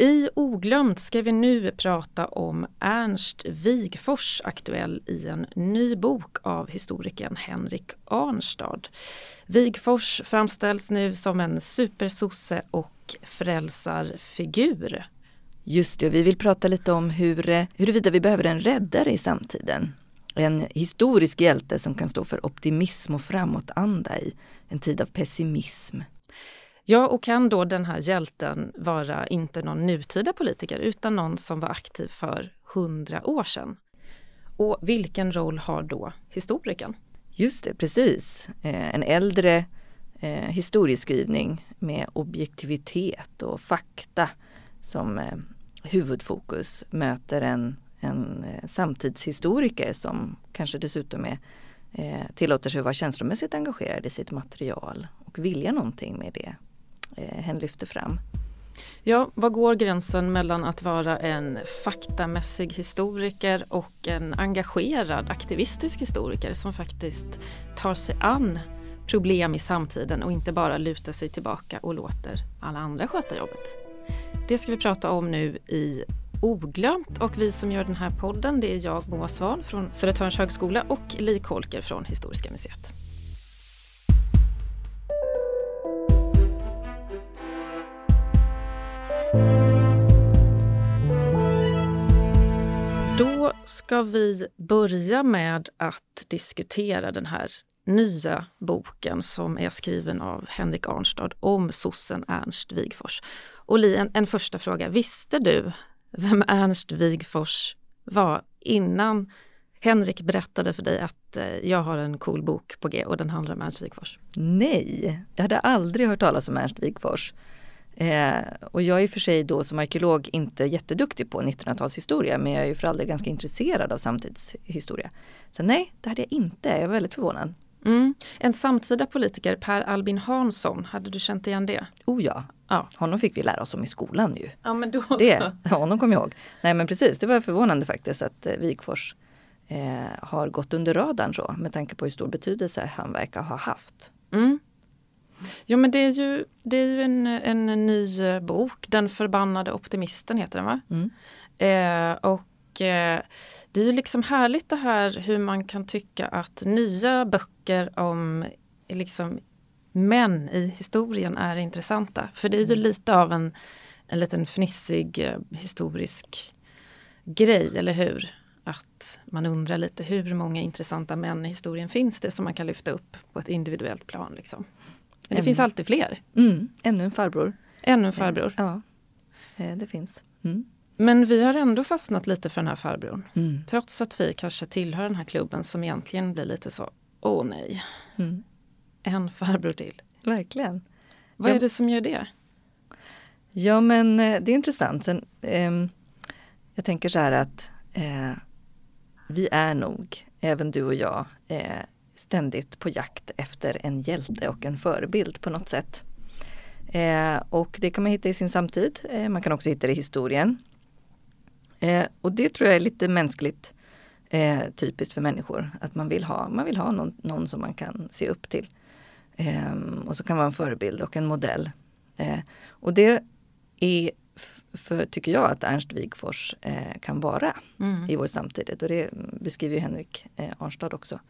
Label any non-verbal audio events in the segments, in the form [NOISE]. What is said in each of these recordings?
I Oglömt ska vi nu prata om Ernst Wigfors aktuell i en ny bok av historikern Henrik Arnstad. Wigfors framställs nu som en supersosse och frälsarfigur. Just det, vi vill prata lite om hur, eh, huruvida vi behöver en räddare i samtiden. En historisk hjälte som kan stå för optimism och framåtanda i en tid av pessimism. Ja, och kan då den här hjälten vara inte någon nutida politiker utan någon som var aktiv för hundra år sedan? Och vilken roll har då historikern? Just det, precis. Eh, en äldre eh, historieskrivning med objektivitet och fakta som eh, huvudfokus möter en, en eh, samtidshistoriker som kanske dessutom är, eh, tillåter sig att vara känslomässigt engagerad i sitt material och vilja någonting med det eh, hen lyfter fram. Ja, vad går gränsen mellan att vara en faktamässig historiker och en engagerad aktivistisk historiker som faktiskt tar sig an problem i samtiden och inte bara lutar sig tillbaka och låter alla andra sköta jobbet? Det ska vi prata om nu i Oglömt och vi som gör den här podden det är jag Moa Svan från Södertörns högskola och Li Kolker från Historiska museet. Ska vi börja med att diskutera den här nya boken som är skriven av Henrik Arnstad om sossen Ernst Wigfors. Och Li, en, en första fråga. Visste du vem Ernst Wigfors var innan Henrik berättade för dig att eh, jag har en cool bok på G och den handlar om Ernst Wigfors? Nej, jag hade aldrig hört talas om Ernst Wigfors. Eh, och jag är i och för sig då som arkeolog inte jätteduktig på 1900-talshistoria men jag är ju för all del ganska intresserad av samtidshistoria. Så nej, det hade jag inte. Jag är väldigt förvånad. Mm. En samtida politiker, Per Albin Hansson, hade du känt igen det? Oh ja, ja. honom fick vi lära oss om i skolan ju. Ja, men då det, [LAUGHS] honom kommer jag ihåg. Nej men precis, det var förvånande faktiskt att eh, Wigfors eh, har gått under radarn så med tanke på hur stor betydelse han verkar ha haft. Mm. Ja men det är ju, det är ju en, en ny eh, bok, Den förbannade optimisten heter den va? Mm. Eh, och eh, det är ju liksom härligt det här hur man kan tycka att nya böcker om liksom män i historien är intressanta. För det är ju mm. lite av en, en liten fnissig eh, historisk grej, eller hur? Att man undrar lite hur många intressanta män i historien finns det som man kan lyfta upp på ett individuellt plan. Liksom. Men det Ännu. finns alltid fler. Mm, ännu en farbror. Ännu en farbror. Ja, eh, det finns. Mm. Men vi har ändå fastnat lite för den här farbrorn. Mm. Trots att vi kanske tillhör den här klubben som egentligen blir lite så, åh nej. Mm. En farbror till. Verkligen. Vad ja. är det som gör det? Ja men eh, det är intressant. Sen, eh, jag tänker så här att eh, vi är nog, även du och jag, eh, ständigt på jakt efter en hjälte och en förebild på något sätt. Eh, och det kan man hitta i sin samtid. Eh, man kan också hitta det i historien. Eh, och det tror jag är lite mänskligt eh, typiskt för människor. Att man vill ha, man vill ha någon, någon som man kan se upp till. Eh, och så kan vara en förebild och en modell. Eh, och det är, för, tycker jag, att Ernst Wigfors eh, kan vara mm. i vår samtid. Och det beskriver Henrik eh, Arnstad också.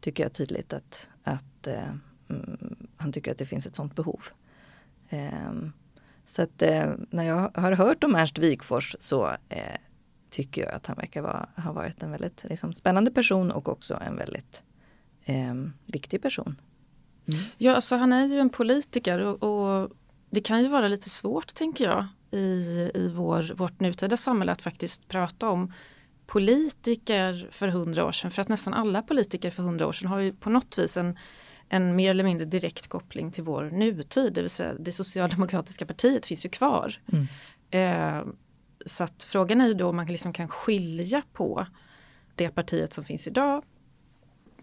Tycker jag tydligt att, att eh, mm, han tycker att det finns ett sådant behov. Eh, så att eh, när jag har hört om Ernst Wigfors så eh, tycker jag att han verkar vara, ha varit en väldigt liksom, spännande person och också en väldigt eh, viktig person. Mm. Ja, alltså han är ju en politiker och, och, det kan ju vara lite svårt tänker jag i, i vår, vårt nutida samhälle att faktiskt prata om politiker för hundra år sedan. För att nästan alla politiker för hundra år sedan har ju på något vis en en mer eller mindre direkt koppling till vår nutid, det vill säga det socialdemokratiska partiet finns ju kvar. Mm. Eh, så att frågan är ju då om man liksom kan skilja på det partiet som finns idag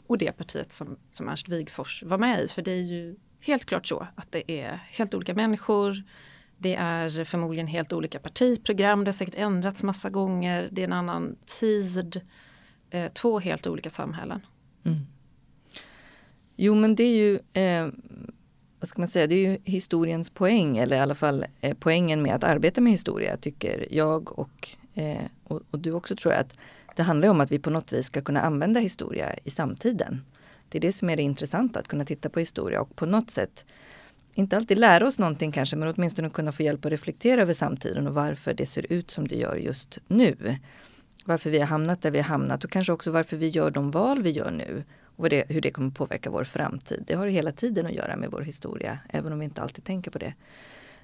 och det partiet som, som Ernst Wigfors var med i. För det är ju helt klart så att det är helt olika människor. Det är förmodligen helt olika partiprogram, det har säkert ändrats massa gånger, det är en annan tid. Eh, två helt olika samhällen. Mm. Jo men det är ju eh, vad ska man säga, det är ju historiens poäng eller i alla fall eh, poängen med att arbeta med historia tycker jag och, eh, och, och, du också tror jag att det handlar om att vi på något vis ska kunna använda historia i samtiden. Det är det som är det intressanta, att kunna titta på historia och på något sätt inte alltid lära oss någonting kanske, men åtminstone kunna få hjälp att reflektera över samtiden och varför det ser ut som det gör just nu. Varför vi har hamnat där vi har hamnat och kanske också varför vi gör de val vi gör nu och det, hur det kommer påverka vår framtid. Det har hela tiden att göra med vår historia, även om vi inte alltid tänker på det.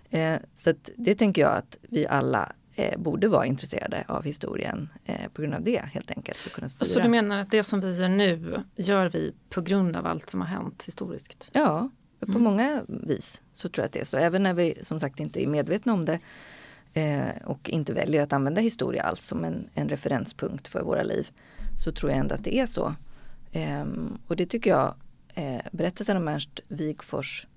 Eh, så det tänker jag att vi alla eh, borde vara intresserade av historien eh, på grund av det helt enkelt. För att kunna styra. Så du menar att det som vi gör nu gör vi på grund av allt som har hänt historiskt? Ja, på mm. många vis så tror jag att det är så. Även när vi som sagt inte är medvetna om det eh, och inte väljer att använda historia alls som en, en referenspunkt för våra liv så tror jag ändå att det är så. Um, och det tycker jag eh, berättelsen om Ernst Wigfors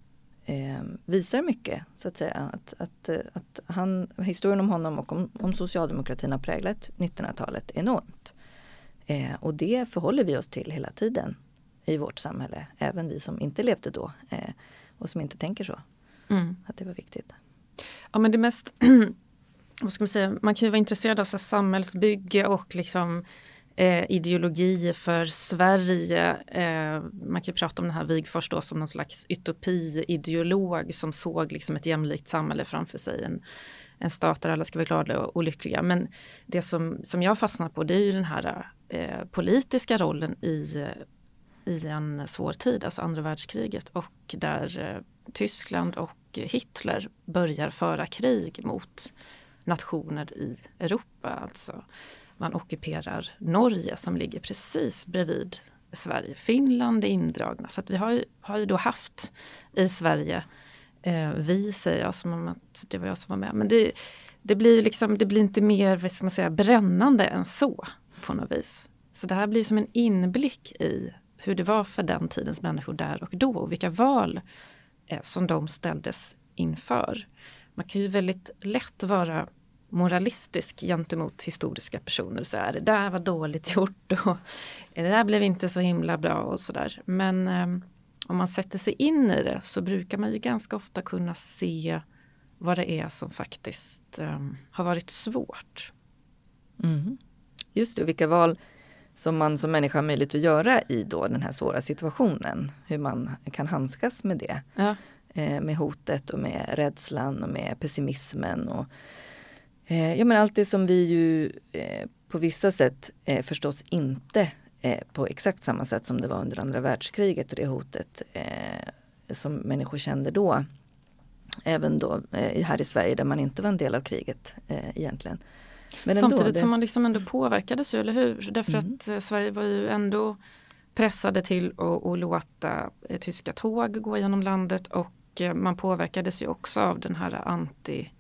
eh, visar mycket. Så att säga. Att, att, att han, historien om honom och om, om socialdemokratin har präglat 1900-talet enormt. Eh, och det förhåller vi oss till hela tiden i vårt samhälle. Även vi som inte levde då eh, och som inte tänker så. Mm. Att det var viktigt. Ja men det mest, [CLEARS THROAT] vad ska man säga, man kan ju vara intresserad av så samhällsbygge och liksom eh, ideologi för Sverige. Eh, man kan prata om den här Wigforss då som någon slags utopi-ideolog som såg liksom ett jämlikt samhälle framför sig. En, en stat där alla ska vara glada och, och lyckliga. Men det som, som jag fastnar på det är ju den här eh, politiska rollen i, i en svår tid, alltså andra världskriget och där eh, Tyskland och Hitler börjar föra krig mot nationer i Europa. Alltså man ockuperar Norge som ligger precis bredvid Sverige. Finland är indragna så att vi har ju, har ju då haft i Sverige, eh, vi säger jag som om att det var jag som var med, men det, det blir liksom, det blir inte mer vad ska man säga, brännande än så på något vis. Så det här blir som en inblick i hur det var för den tidens människor där och då och vilka val eh, som de ställdes inför. Man kan ju väldigt lätt vara moralistisk gentemot historiska personer. Så här, det där var dåligt gjort och det där blev inte så himla bra och sådär. Men eh, om man sätter sig in i det så brukar man ju ganska ofta kunna se vad det är som faktiskt eh, har varit svårt. Mm. Just det, vilka val som man som människa har möjlighet att göra i då den här svåra situationen. Hur man kan handskas med det. Ja. Eh, med hotet och med rädslan och med pessimismen. Och, Eh, ja men allt det som vi ju eh, på vissa sätt eh, förstås inte eh, på exakt samma sätt som det var under andra världskriget och det hotet eh, som människor kände då. Även då här i Sverige där man inte var en del av kriget egentligen. Men Samtidigt det... som man liksom ändå påverkades ju, eller hur? Därför mm. att Sverige var ju ändå pressade till att, låta tyska tåg gå genom landet och man påverkades ju också av den här anti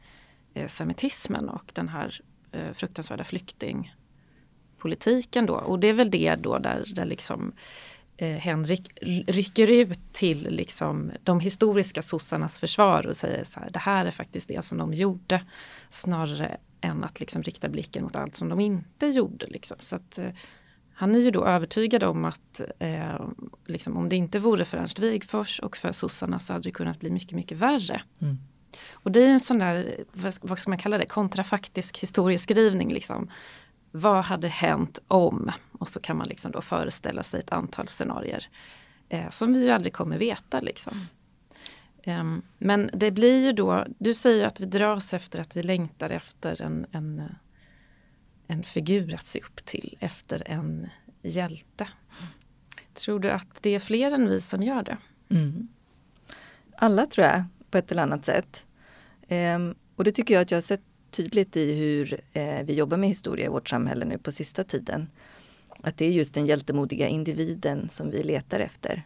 Eh, semitismen och den här eh, fruktansvärda flyktingpolitiken då. Och det är väl det då där, där liksom eh, Henrik rycker ut till liksom de historiska sossarnas försvar och säger så här, det här är faktiskt det som de gjorde. Snarare än att liksom rikta blicken mot allt som de inte gjorde. Liksom. Så att, eh, han är ju då övertygad om att eh, liksom, om det inte vore för Ernst Wigforss och för sossarna så hade det kunnat bli mycket, mycket värre. Mm. Och det är en sån där, vad ska man kalla det, kontrafaktisk historieskrivning. Liksom. Vad hade hänt om? Och så kan man liksom då föreställa sig ett antal scenarier eh, som vi ju aldrig kommer veta. Liksom. Um, men det blir ju då, du säger att vi dras efter att vi längtar efter en, en, en figur att se upp till, efter en hjälte. Tror du att det är fler än vi som gör det? Mm. Alla tror jag på ett eller annat sätt. Ehm, och det tycker jag att jag har sett tydligt i hur eh, vi jobbar med historia i vårt samhälle nu på sista tiden. Att det är just den hjältemodiga individen som vi letar efter.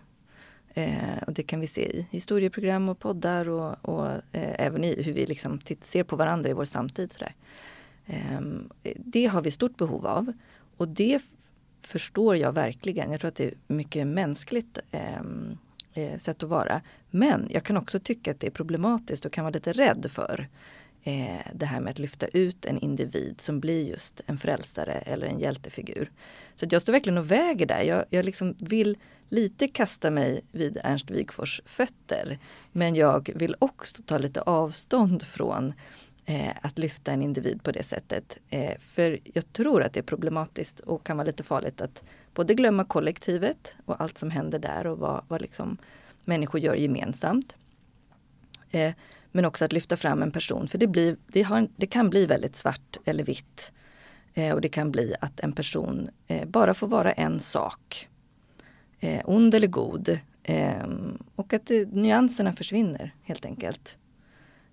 Eh, och det kan vi se i historieprogram och poddar och, och eh, även i hur vi liksom ser på varandra i vår samtid. Sådär. Eh, det har vi stort behov av och det förstår jag verkligen. Jag tror att det är mycket mänskligt ehm, eh, sätt att vara. Men jag kan också tycka att det är problematiskt och kan vara lite rädd för eh, det här med att lyfta ut en individ som blir just en frälsare eller en hjältefigur. Så jag står verkligen och väger där. Jag, jag liksom vill lite kasta mig vid Ernst Wigfors fötter. Men jag vill också ta lite avstånd från eh, att lyfta en individ på det sättet. Eh, för jag tror att det är problematiskt och kan vara lite farligt att både glömma kollektivet och allt som händer där och vad, vad liksom människor gör gemensamt. Eh, men också att lyfta fram en person, för det, blir, det, har, det kan bli väldigt svart eller vitt. Eh, och det kan bli att en person eh, bara får vara en sak. Eh, ond eller god. Ehm, och att det, nyanserna försvinner helt enkelt.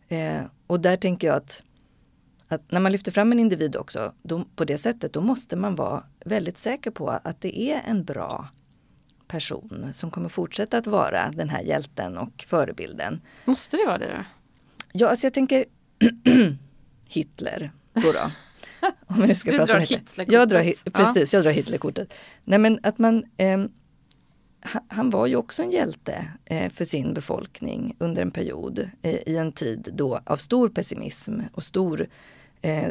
Eh, och där tänker jag att, att, när man lyfter fram en individ också då, på det sättet, då måste man vara väldigt säker på att det är en bra person som kommer fortsätta att vara den här hjälten och förebilden. Måste det vara det då? Ja, alltså jag tänker [CLEARS THROAT] Hitler. Då då. [LAUGHS] Om vi nu ska du prata drar Hitlerkortet. Jag drar, precis, ja. jag drar Hitlerkortet. Nej men att man eh, han var ju också en hjälte eh, för sin befolkning under en period eh, i en tid då av stor pessimism och stor, eh,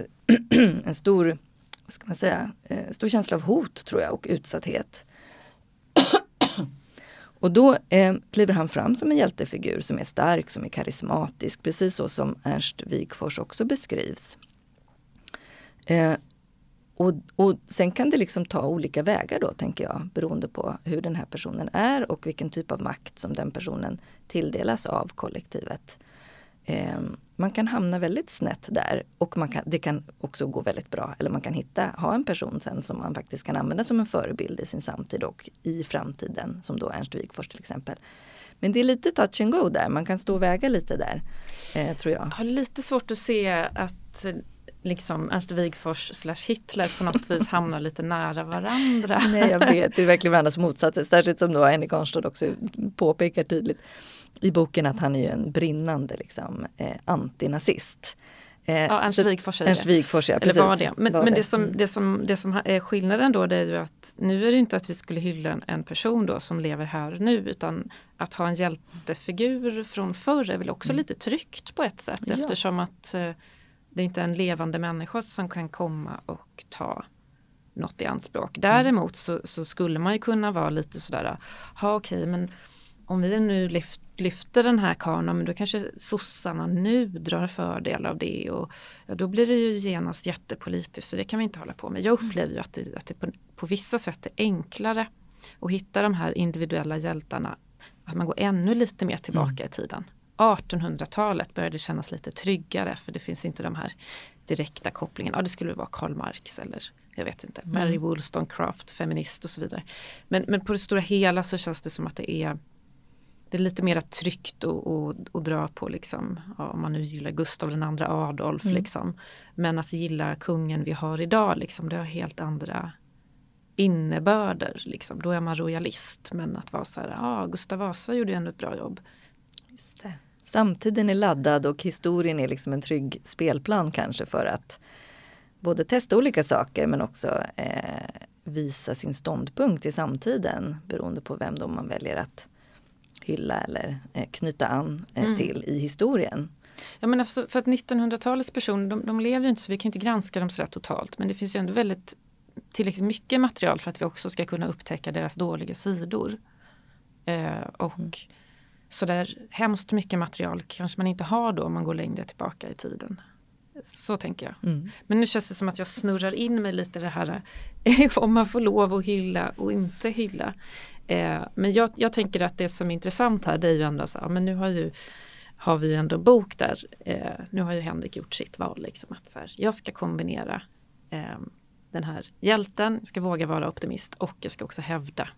[CLEARS THROAT] en stor, vad ska man säga, stor känsla av hot tror jag och utsatthet. Och då eh, kliver han fram som en hjältefigur som är stark, som är karismatisk, precis så som Ernst Wigforss också beskrivs. Eh, och, och sen kan det liksom ta olika vägar då, tänker jag, beroende på hur den här personen är och vilken typ av makt som den personen tilldelas av kollektivet. Eh, man kan hamna väldigt snett där och man kan, det kan också gå väldigt bra. Eller man kan hitta, ha en person sen som man faktiskt kan använda som en förebild i sin samtid och i framtiden, som då Ernst Wigforss till exempel. Men det är lite touch and go där, man kan stå och väga lite där, eh, tror jag. Jag har lite svårt att se att liksom Ernst Wigfors slash Hitler på något vis hamnar lite nära varandra. [LAUGHS] Nej jag vet, det är verkligen varandras motsatser. Särskilt som då Henrik Arnstad också påpekar tydligt i boken att han är ju en brinnande liksom, eh, antinazist. Eh, ja, Ernst Wigforss Ernst Wigforss, ja, precis. Eller var det. Men, var men det, som, mm. det, som, det som är skillnaden då det är ju att nu är det inte att vi skulle hylla en, en person då som lever här nu utan att ha en hjältefigur från förr är väl också mm. lite tryggt på ett sätt ja. eftersom att eh, det är inte en levande människa som kan komma och ta något i anspråk. Mm. Däremot så, så skulle man ju kunna vara lite sådär, ha okej okay, men om vi nu lyft, lyfter den här karln, då kanske sossarna nu drar fördel av det och ja, då blir det ju genast jättepolitiskt så det kan vi inte hålla på med. Jag upplever ju att det, att det på, på vissa sätt är enklare att hitta de här individuella hjältarna, att man går ännu lite mer tillbaka mm. i tiden. 1800-talet började kännas lite tryggare för det finns inte de här direkta kopplingarna. Ja, det skulle vara Karl Marx eller jag vet inte, mm. Mary Wollstonecraft, feminist och så vidare. Men, men på det stora hela så känns det som att det är det är lite mer tryggt att dra på liksom, ja, om man nu gillar Gustav den andra Adolf mm. liksom. Men att gilla kungen vi har idag liksom, det har helt andra innebörder liksom. Då är man royalist men att vara så här, ja Gustav Vasa gjorde ändå ett bra jobb. Just det. Samtiden är laddad och historien är liksom en trygg spelplan kanske för att både testa olika saker men också eh, visa sin ståndpunkt i samtiden beroende på vem då man väljer att hylla eller eh, knyta an eh, mm. till i historien. Ja men alltså, för att 1900-talets personer de, de lever ju inte så vi kan inte granska dem sådär totalt men det finns ju ändå väldigt tillräckligt mycket material för att vi också ska kunna upptäcka deras dåliga sidor. Eh, och mm. så där hemskt mycket material kanske man inte har då om man går längre tillbaka i tiden. Så tänker jag. Mm. Men nu känns det som att jag snurrar in mig lite det här [LAUGHS] om man får lov att hylla och inte hylla. Eh, men jag, jag, tänker att det som är intressant här det är ju ändå så här, men nu har, ju, har vi ändå bok där. Eh, nu har ju Henrik gjort sitt val. Liksom, att så här, jag ska kombinera eh, den här hjälten, jag ska våga vara optimist och jag ska också hävda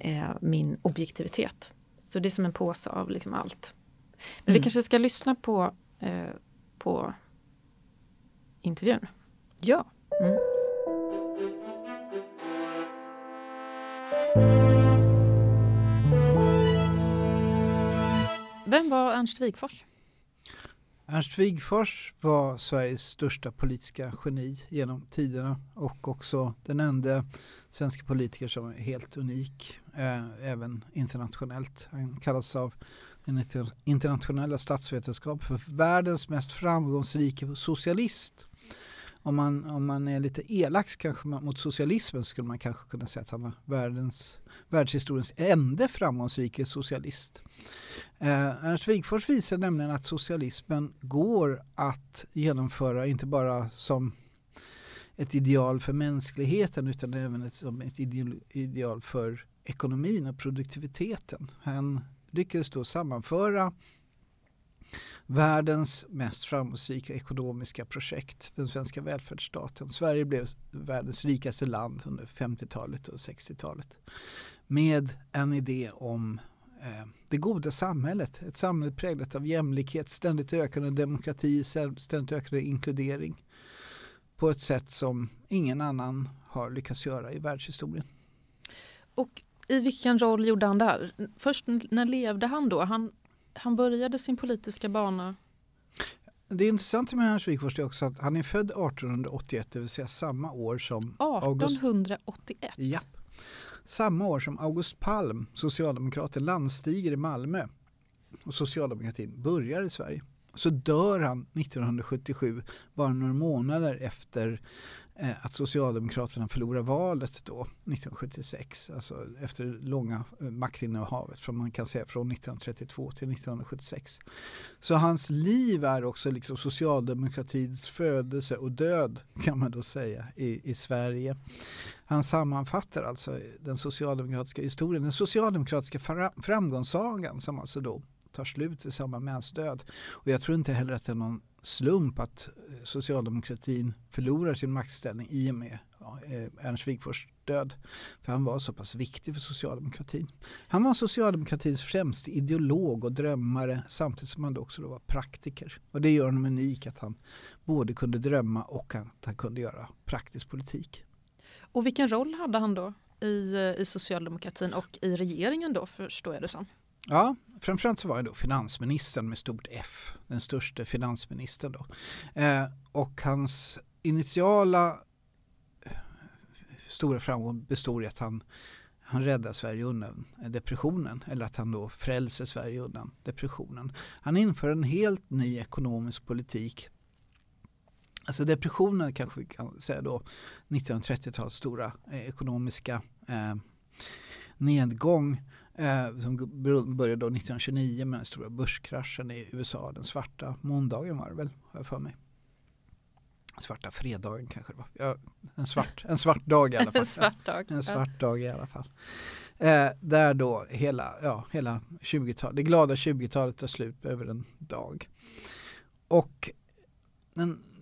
eh, min objektivitet. Så det är som en påse av liksom allt. Men mm. vi kanske ska lyssna på, eh, på intervjun. Ja. Mm. Vem var Ernst Wigfors? Ernst Wigfors var Sveriges största politiska geni genom tiderna och också den enda svenska politiker som är helt unik, eh, även internationellt. Han kallas av den internationella statsvetenskapen för världens mest framgångsrika socialist. Om man, om man är lite elak kanske mot socialismen skulle man kanske kunna säga att han var världens, världshistoriens enda framgångsrike socialist. Eh, Ernst Wigforss visar nämligen att socialismen går att genomföra inte bara som ett ideal för mänskligheten utan även ett, som ett ideal för ekonomin och produktiviteten. Han lyckades då sammanföra världens mest framgångsrika ekonomiska projekt, den svenska välfärdsstaten. Sverige blev världens rikaste land under 50-talet och 60-talet med en idé om eh, det goda samhället. Ett samhälle präglat av jämlikhet, ständigt ökande demokrati, ständigt ökande inkludering på ett sätt som ingen annan har lyckats göra i världshistorien. Och i vilken roll gjorde han det här? Först när levde han då? Han, han började sin politiska bana det är intressant med Ernst Wigforss är också att han är född 1881, det vill säga samma år som 1881? August, ja, samma år som August Palm, socialdemokraten, landstiger i Malmö och socialdemokratin börjar i Sverige. Så dör han 1977, bara några månader efter Eh, att Socialdemokraterna förlorar valet då 1976. Alltså efter det långa eh, maktinnehavet från man kan säga från 1932 till 1976. Så hans liv är också liksom socialdemokratins födelse och död kan man då säga i, i Sverige. Han sammanfattar alltså den socialdemokratiska historien, den socialdemokratiska framgångssagan som alltså då tar slut i samband med hans död. Och jag tror inte heller att det är någon slump att eh, socialdemokratin förlorar sin maktställning i och med ja, eh, Ernst Wigforss död. För han var så pass viktig för socialdemokratin. Han var socialdemokratins främste ideolog och drömmare samtidigt som han också då var praktiker. Och det gör honom unik att han både kunde drömma och att han kunde göra praktisk politik. Och vilken roll hade han då i, eh, i socialdemokratin och i regeringen då förstår jag det som? Ja, framförallt så var jag då finansministern med stort F, den största finansministern då. Eh, och hans initiala eh, stora framgång består i att han, han räddar Sverige undan depressionen eller att han då frälser Sverige undan depressionen. Han inför en helt ny ekonomisk politik Alltså depressionen kanske vi kan säga då 1930-talets stora eh, ekonomiska eh, nedgång Eh, som började då 1929 med den stora börskraschen i USA. Den svarta måndagen var det väl, har jag för mig. Svarta fredagen kanske det var. Ja, en, svart, en svart dag i alla [LAUGHS] fall. en svart dag. En svart dag i alla fall. Eh, där då hela, ja, hela 20-talet, det glada 20-talet tar slut över en dag. Och den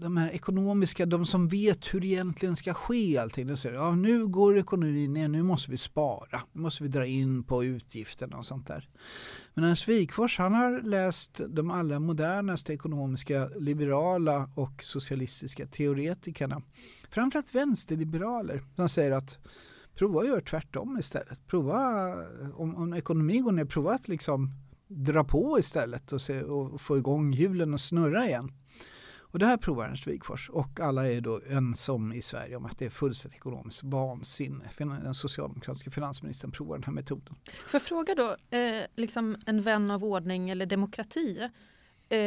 de här ekonomiska, de som vet hur det egentligen ska ske allting. De säger ja nu går ekonomin ner, nu måste vi spara. Nu måste vi dra in på utgifterna och sånt där. Men Ernst Wigforss han har läst de allra modernaste ekonomiska liberala och socialistiska teoretikerna. Framförallt vänsterliberaler som säger att prova att göra tvärtom istället. Prova, om, om ekonomin går ner, prova att liksom dra på istället och, se, och få igång hjulen och snurra igen. Och det här provar Ernst Wigforss och alla är då ensom i Sverige om att det är fullständigt ekonomiskt vansinne. Den socialdemokratiska finansministern provar den här metoden. Får jag fråga då, eh, liksom en vän av ordning eller demokrati. Eh,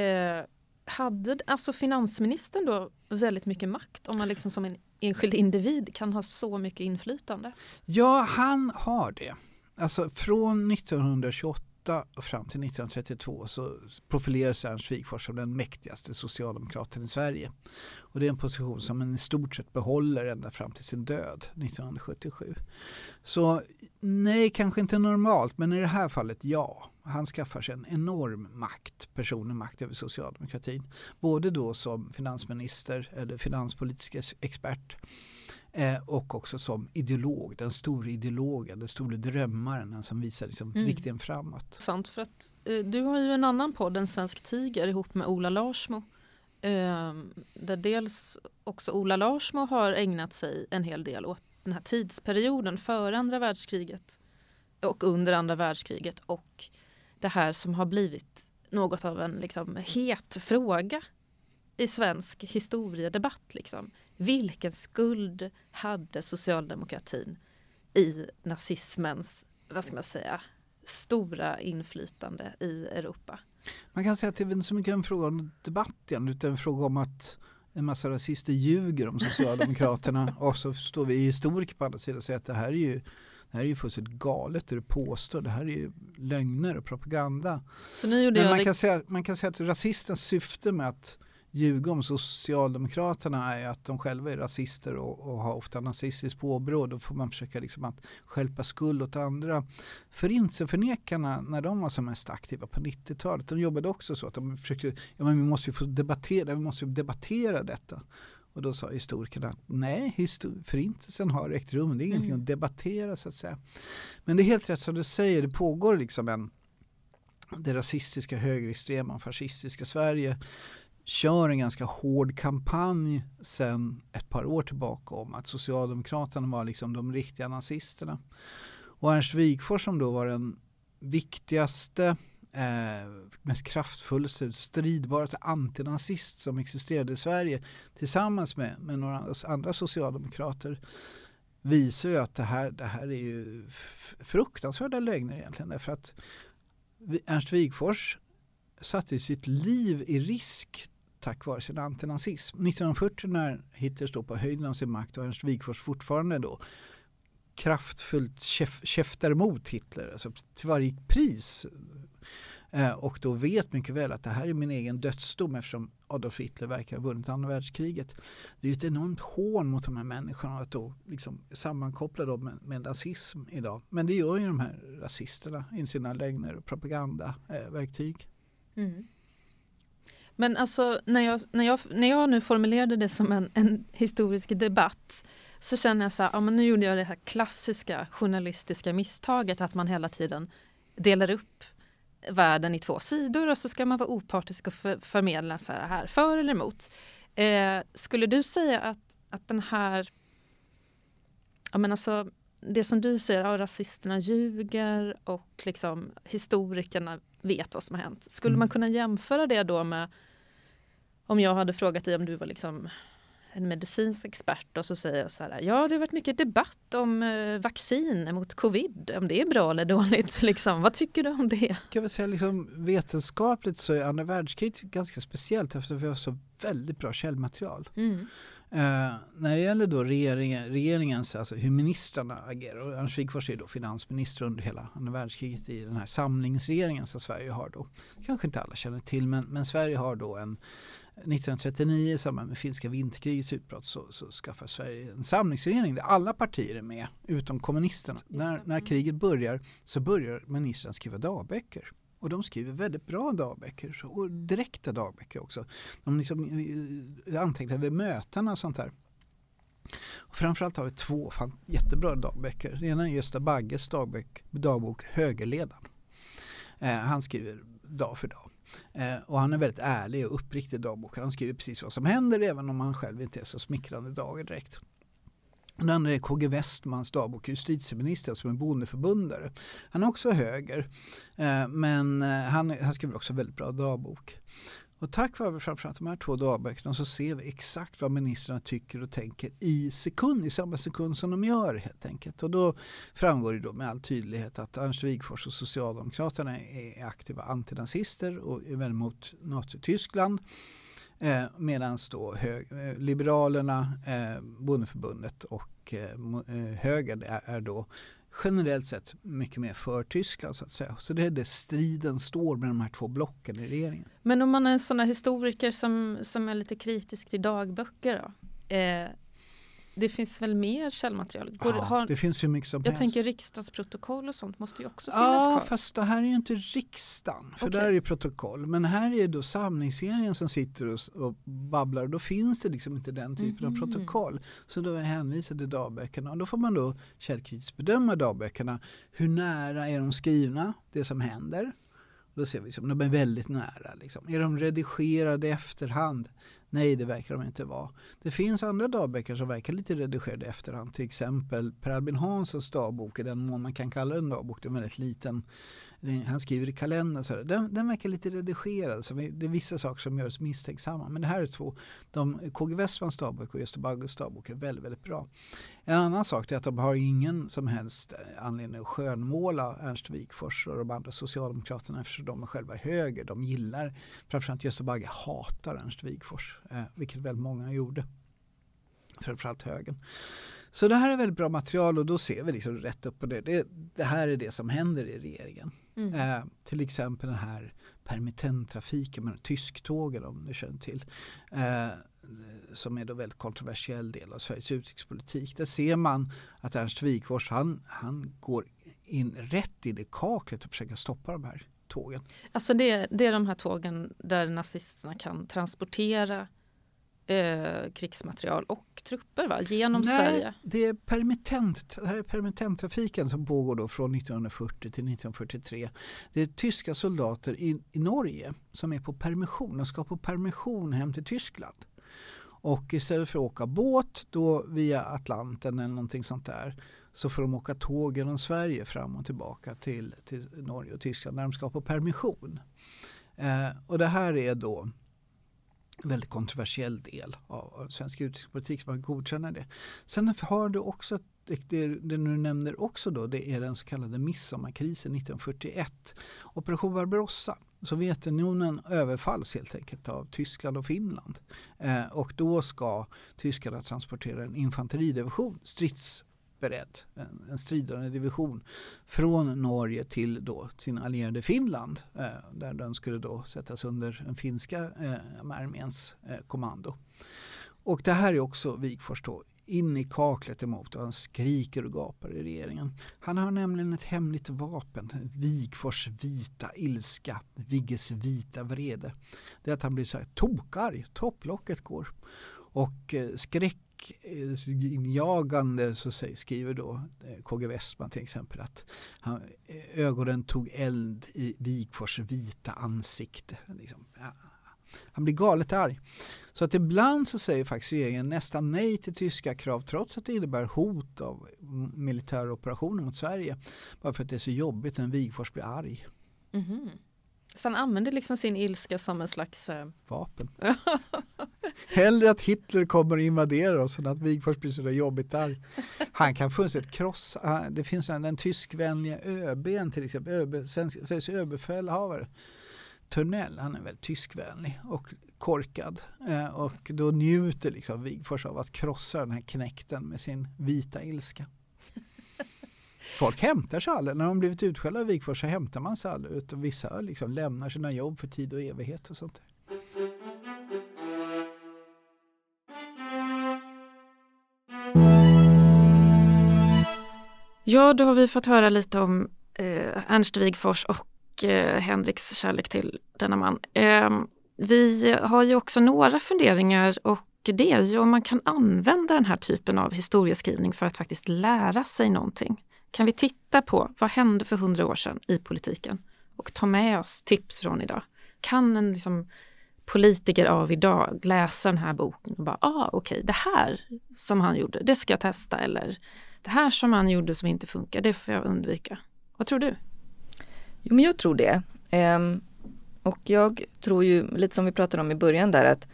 hade alltså finansministern då väldigt mycket makt om man liksom som en enskild individ kan ha så mycket inflytande? Ja, han har det. Alltså från 1928 och fram till 1932 så profilerar sig Ernst Wigforss som den mäktigaste socialdemokraten i Sverige. Och det är en position som han i stort sett behåller ända fram till sin död 1977. Så nej, kanske inte normalt, men i det här fallet ja. Han skaffar sig en enorm makt, personlig makt över socialdemokratin. Både då som finansminister eller finanspolitisk expert Eh, och också som ideolog, den stora ideologen, den stora drömmaren som visar liksom mm. riktningen framåt. Sant, för att eh, du har ju en annan podd, En svensk tiger, ihop med Ola Larsmo. Eh, där dels också Ola Larsmo har ägnat sig en hel del åt den här tidsperioden före andra världskriget och under andra världskriget och det här som har blivit något av en liksom, het fråga i svensk historiedebatt. Liksom. Vilken skuld hade socialdemokratin i nazismens, vad ska man säga, stora inflytande i Europa. Man kan säga att det är så mycket en fråga om debatt igen, utan en fråga om att en massa rasister ljuger om Socialdemokraterna [LAUGHS] och så står vi historiker på andra sidan och säger att det här är ju det här är ju fullständigt galet det du påstår. Det här är ju lögner och propaganda. Men man, kan säga, man kan säga att rasistens syfte med att ljuga om Socialdemokraterna är att de själva är rasister och, och har ofta nazistiskt påbrå. Då får man försöka liksom att skälpa skuld åt andra. Förintelseförnekarna, när de var som mest aktiva på 90-talet, de jobbade också så att de försökte, ja men vi måste ju få debattera, vi måste ju debattera detta. Och då sa historikerna att nej, förintelsen har ägt rum, det är ingenting mm. att debattera så att säga. Men det är helt rätt som du säger, det pågår liksom en det rasistiska, högerextrema, fascistiska Sverige kör en ganska hård kampanj sedan ett par år tillbaka om att Socialdemokraterna var liksom de riktiga nazisterna. Och Ernst Wigforss som då var den viktigaste, eh, mest kraftfullaste, stridbaraste antinazist som existerade i Sverige tillsammans med, med några andra socialdemokrater visar ju att det här, det här är ju fruktansvärda lögner egentligen. Därför att Ernst Wigforss satte sitt liv i risk tack vare sin antinazism. 1940 när Hitler står på höjden av sin makt och Ernst Wigforss fortfarande då kraftfullt käf käftar emot Hitler, alltså till varje pris. Eh, och då vet mycket väl att det här är min egen dödsdom eftersom Adolf Hitler verkar ha vunnit andra världskriget. Det är ju ett enormt hån mot de här människorna att då liksom sammankoppla dem med, med nazism idag. Men det gör ju de här rasisterna i sina lögner och propagandaverktyg. Eh, mm. Men alltså när jag, när jag, när jag nu formulerade det som en, en historisk debatt så känner jag så här, ja, men nu gjorde jag det här klassiska journalistiska misstaget att man hela tiden delar upp världen i två sidor och så ska man vara opartisk och för, förmedla så här, här för eller emot. Eh, skulle du säga att, att den här, ja men alltså det som du säger, ja, rasisterna ljuger och liksom historikerna vet vad som har hänt. Skulle mm. man kunna jämföra det då med om jag hade frågat dig om du var liksom en medicinsk expert och så säger jag så här, ja det har varit mycket debatt om eh, vaccin mot covid, om det är bra eller dåligt. [LAUGHS] Liksom. Vad tycker du om det? Jag väl säga liksom, vetenskapligt så är andra världskriget ganska speciellt eftersom vi har så väldigt bra källmaterial. Mm. Uh, när det gäller då regeringen, regeringens, alltså hur ministrarna agerar, och Ernst Wigforss är då finansminister under hela andra världskriget i den här samlingsregeringen som Sverige har då. Kanske inte alla känner till men, men Sverige har då en 1939 i samband med finska vinterkrigets utbrott så, så skaffar Sverige en samlingsregering där alla partier är med utom kommunisterna. När, när kriget börjar så börjar ministrarna skriva dagböcker. Och de skriver väldigt bra dagböcker och direkta dagböcker också. De liksom eh, antecknar vid möten och sånt där. Och framförallt har vi två jättebra dagböcker. Den ena är Gösta Bagges dagbok, dagbok Högerledaren. Eh, han skriver dag för dag. Eh, och han är väldigt ärlig och uppriktig dagbok. Han skriver precis vad som händer även om han själv inte är så smickrande dagar direkt. Den andra är KG Westmans dagbok, justitieministern som är bondeförbundare. Han är också höger, eh, men eh, han, han skriver också väldigt bra dagbok. Och tack vare framförallt de här två dagböckerna så ser vi exakt vad ministrarna tycker och tänker i sekund, i samma sekund som de gör helt enkelt. Och då framgår det då med all tydlighet att Ernst Wigforss och Socialdemokraterna är aktiva antinazister och är väl mot Nazityskland. Eh, Medan då hög, eh, Liberalerna, eh, Bondeförbundet och eh, höger eh, högern är, är då generellt sett mycket mer för Tyskland så att säga. Så det är det striden står med de här två blocken i regeringen. Men om man är en sån här historiker som, som är lite kritisk till dagböcker då? Eh, det finns väl mer källmaterial? Går, ja, har, det finns ju mycket som Jag helst. tänker riksdagsprotokoll och sånt måste ju också finnas ja, kvar. Ja, fast det här är ju inte riksdagen, för okay. där är det protokoll. Men här är då samlingsserien som sitter och, och babblar och då finns det liksom inte den typen mm. av protokoll. Så då är jag hänvisad till dagböckerna och då får man då källkritiskt bedöma dagböckerna. Hur nära är de skrivna, det som händer? Då ser vi att de är väldigt nära. Liksom. Är de redigerade i efterhand? Nej, det verkar de inte vara. Det finns andra dagböcker som verkar lite redigerade i efterhand. Till exempel Per Albin Hanssons dagbok, i den mån man kan kalla den dagbok. Det är en väldigt liten han skriver i kalendern, så här, den, den verkar lite redigerad. Så det är vissa saker som gör oss misstänksamma. Men det här är två, de, KG Westmans dagbok och Gösta Bagges dagbok är väldigt, väldigt bra. En annan sak är att de har ingen som helst eh, anledning att skönmåla Ernst Wigforss och de andra socialdemokraterna eftersom de är själva höger. De gillar, framförallt Gösta Bagge hatar Ernst Wigforss, eh, vilket väldigt många gjorde. Framförallt högern. Så det här är väldigt bra material och då ser vi liksom rätt upp på det. Det, det här är det som händer i regeringen. Mm. Eh, till exempel den här permittenttrafiken med tysktågen om du känner till. Eh, som är då väldigt kontroversiell del av Sveriges utrikespolitik. Där ser man att Ernst Wigforss han, han går in rätt i kaklet och försöker stoppa de här tågen. Alltså det, det är de här tågen där nazisterna kan transportera eh, krigsmaterial och trupper va? genom Nej, Sverige? Det är permittent, det här är permittenttrafiken som pågår då från 1940 till 1943. Det är tyska soldater i, i Norge som är på permission och ska på permission hem till Tyskland. Och istället för att åka båt då via Atlanten eller någonting sånt där så får de åka tåg genom Sverige fram och tillbaka till, till Norge och Tyskland när de ska på permission. Eh, och det här är då väldigt kontroversiell del av, av svensk utrikespolitik, som man godkänner det. Sen har du också det, det, det du nämner också då, det är den så kallade midsommarkrisen 1941. Operation Barbarossa. Sovjetunionen överfalls helt enkelt av Tyskland och Finland. Eh, och då ska tyskarna transportera en infanteridivision, strids beredd, en, en stridande division från Norge till då sin allierade Finland eh, där den skulle då sättas under den finska eh, arméns eh, kommando. Och det här är också Wigforss då in i kaklet emot och han skriker och gapar i regeringen. Han har nämligen ett hemligt vapen, Wigfors vita ilska, Vigges vita vrede. Det är att han blir så här tokarg, topplocket går. Och eh, skräck skräckinjagande så skriver då eh, KG Westman till exempel att han, eh, ögonen tog eld i Wigfors vita ansikte. Liksom, ja. Han blir galet arg. Så att ibland så säger faktiskt regeringen nästan nej till tyska krav trots att det innebär hot av militära operationer mot Sverige. Bara för att det är så jobbigt när Wigfors blir arg. Mm -hmm. Så han använder liksom sin ilska som en slags äh... vapen. [LAUGHS] Hellre att Hitler kommer och invaderar oss än att Wigforss blir så där jobbigt där. Han kan fullständigt krossa, det finns en, den tyskvänliga ÖBn till exempel, ÖB, svensk, Sveriges överbefälhavare. Törnell, han är väldigt tyskvänlig och korkad. Eh, och då njuter liksom Wigforss av att krossa den här knäkten med sin vita ilska. Folk hämtar sig aldrig. När de blivit utskällda av Wigforss så hämtar man sig aldrig. Utan vissa liksom lämnar sina jobb för tid och evighet och sånt. Ja, då har vi fått höra lite om eh, Ernst Wigfors och eh, Henriks kärlek till denna man. Eh, vi har ju också några funderingar och det är ju om man kan använda den här typen av historieskrivning för att faktiskt lära sig någonting. Kan vi titta på vad hände för hundra år sedan i politiken och ta med oss tips från idag? Kan en liksom, politiker av idag läsa den här boken och bara, ah okej, okay, det här som han gjorde, det ska jag testa eller det här som han gjorde som inte funkar, det får jag undvika. Vad tror du? Jo, men jag tror det. Um, och jag tror ju, lite som vi pratade om i början där, att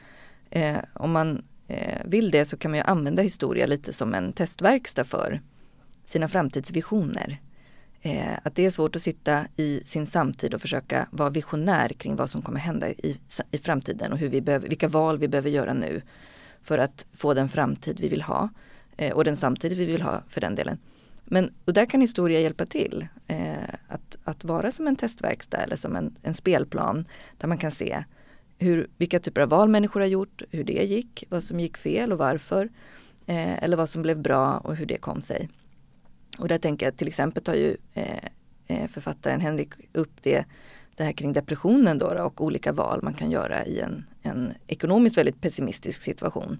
eh, om man eh, vill det så kan man ju använda historia lite som en testverkstad för sina framtidsvisioner. Eh, att det är svårt att sitta i sin samtid och försöka vara visionär kring vad som kommer hända i, i framtiden och hur vi behöver, vilka val vi behöver göra nu för att få den framtid vi vill ha eh, och den samtid vi vill ha för den delen. Men och där kan historia hjälpa till. Eh, att, att vara som en testverkstad eller som en, en spelplan där man kan se hur, vilka typer av val människor har gjort, hur det gick, vad som gick fel och varför. Eh, eller vad som blev bra och hur det kom sig. Och där tänker jag till exempel tar ju eh, eh, författaren Henrik upp det, det här kring depressionen då, och olika val man kan göra i en, en ekonomiskt väldigt pessimistisk situation.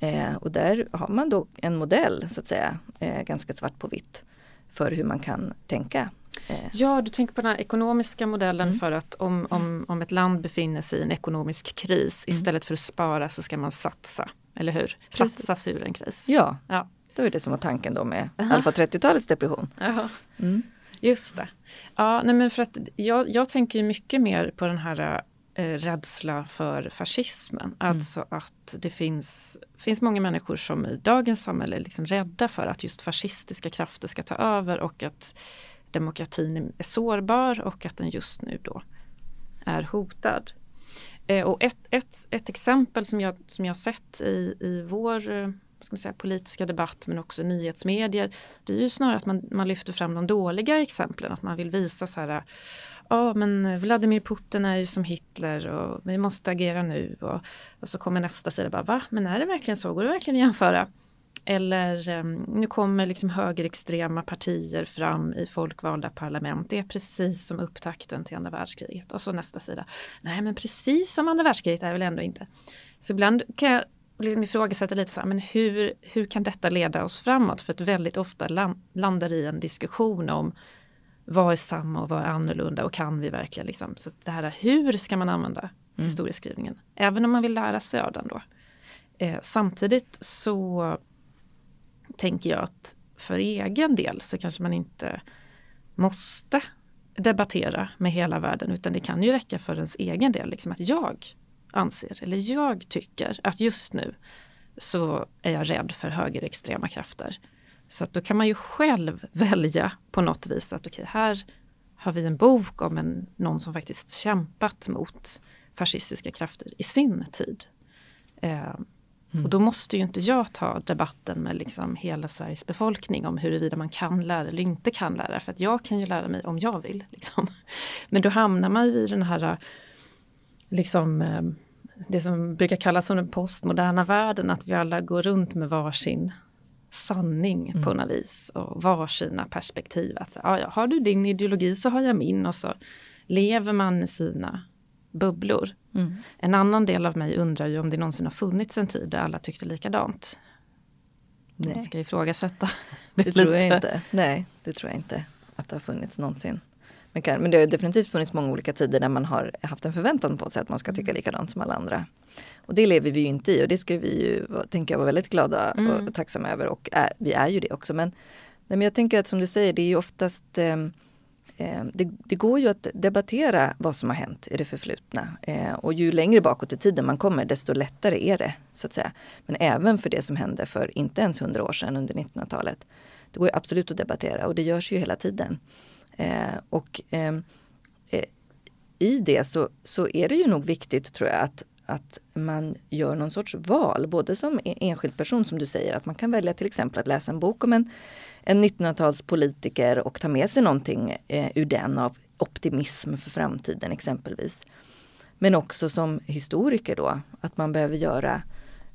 Eh, och där har man då en modell så att säga, eh, ganska svart på vitt för hur man kan tänka. Eh. Ja, du tänker på den här ekonomiska modellen mm. för att om, om, om ett land befinner sig i en ekonomisk kris mm. istället för att spara så ska man satsa, eller hur? Satsa sig ur en kris. Ja. ja. Det var det som var tanken då med Alfa 30-talets depression. Mm. Just det. Ja, nej men för att jag, jag tänker mycket mer på den här eh, rädsla för fascismen. Mm. Alltså att det finns, finns många människor som i dagens samhälle är liksom rädda för att just fascistiska krafter ska ta över och att demokratin är sårbar och att den just nu då är hotad. Eh, och ett, ett, ett exempel som jag, som jag sett i, i vår eh, ska man säga, politiska debatt men också nyhetsmedier. Det är ju snarare att man, man lyfter fram de dåliga exemplen, att man vill visa så här ja men Vladimir Putin är ju som Hitler och vi måste agera nu och, och så kommer nästa sida bara va men är det verkligen så, går det verkligen att jämföra? Eller ehm, nu kommer liksom högerextrema partier fram i folkvalda parlament. Det är precis som upptakten till andra världskriget. Och så nästa sida. Nej men precis som andra världskriget är väl ändå inte. Så ibland kan jag liksom ifrågasätta lite så här, men hur, hur kan detta leda oss framåt? För att väldigt ofta landar i en diskussion om vad är samma och vad är annorlunda och kan vi verkligen liksom. Så det här hur ska man använda mm. historieskrivningen? Även om man vill lära sig av den då. Eh, samtidigt så tänker jag att för egen del så kanske man inte måste debattera med hela världen utan det kan ju räcka för ens egen del. Liksom att jag anser eller jag tycker att just nu så är jag rädd för högerextrema krafter. Så att då kan man ju själv [LAUGHS] välja på något vis att okej, okay, här har vi en bok om en, någon som faktiskt kämpat mot fascistiska krafter i sin tid. Eh, Mm. Och då måste ju inte jag ta debatten med liksom hela Sveriges befolkning om huruvida man kan lära eller inte kan lära. För att jag kan ju lära mig om jag vill. Liksom. [LAUGHS] Men då hamnar man ju i den här liksom, eh, det som brukar kallas som den postmoderna världen, att vi alla går runt med varsin sanning mm. på något vis och varsina perspektiv. Att, ja, har du din ideologi så har jag min och så lever man i sina bubblor. Mm. En annan del av mig undrar ju om det någonsin har funnits en tid där alla tyckte likadant. Nej. Jag ska ifrågasätta [LAUGHS] det, det tror jag inte. Nej, det tror jag inte att det har funnits någonsin. Men, det har definitivt funnits många olika tider där man har haft en förväntan på sig att man ska tycka mm. likadant som alla andra. Och det lever vi ju inte i och det ska vi ju, tänker jag, vara väldigt glada mm. och tacksamma över och är, vi är ju det också. Men, nej, men jag tänker att som du säger, det är ju oftast eh, Eh, det, det, går ju att debattera vad som har hänt i det förflutna. Eh, och ju längre bakåt i tiden man kommer desto lättare är det. så att säga. Men även för det som hände för inte ens hundra år sedan under 1900-talet. Det går ju absolut att debattera och det görs ju hela tiden. Eh, och ehm, eh, i det så, så är det ju nog viktigt tror jag att att man gör någon sorts val, både som e-, enskild person som du säger, att man kan välja till exempel att läsa en bok om en en 1900-talspolitiker och ta med sig någonting eh, ur den av optimism för framtiden exempelvis. Men också som historiker då, att man behöver göra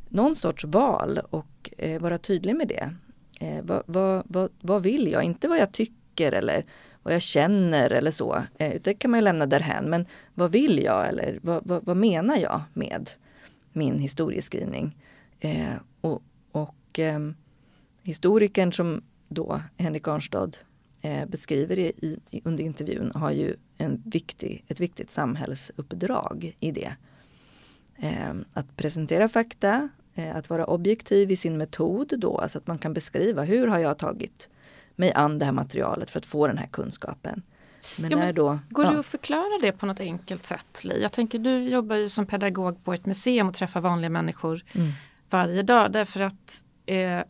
någon sorts val och eh, vara tydlig med det. Eh, vad, vad, vad, vad, vill jag? Inte vad jag tycker eller vad jag känner eller så. Eh, det kan man ju lämna därhän. Men vad vill jag eller vad, vad menar jag med min historieskrivning? Eh, och och eh, historikern som då Henrik Arnstad eh, beskriver i, i, under intervjun har ju en viktig, ett viktigt samhällsuppdrag i det. Eh, att presentera fakta, eh, att vara objektiv i sin metod då, alltså att man kan beskriva hur har jag tagit mig an det här materialet för att få den här kunskapen. Men ja, men då, går ja. det att förklara det på något enkelt sätt Li? Jag tänker du jobbar ju som pedagog på ett museum och träffar vanliga människor mm. varje dag därför att eh,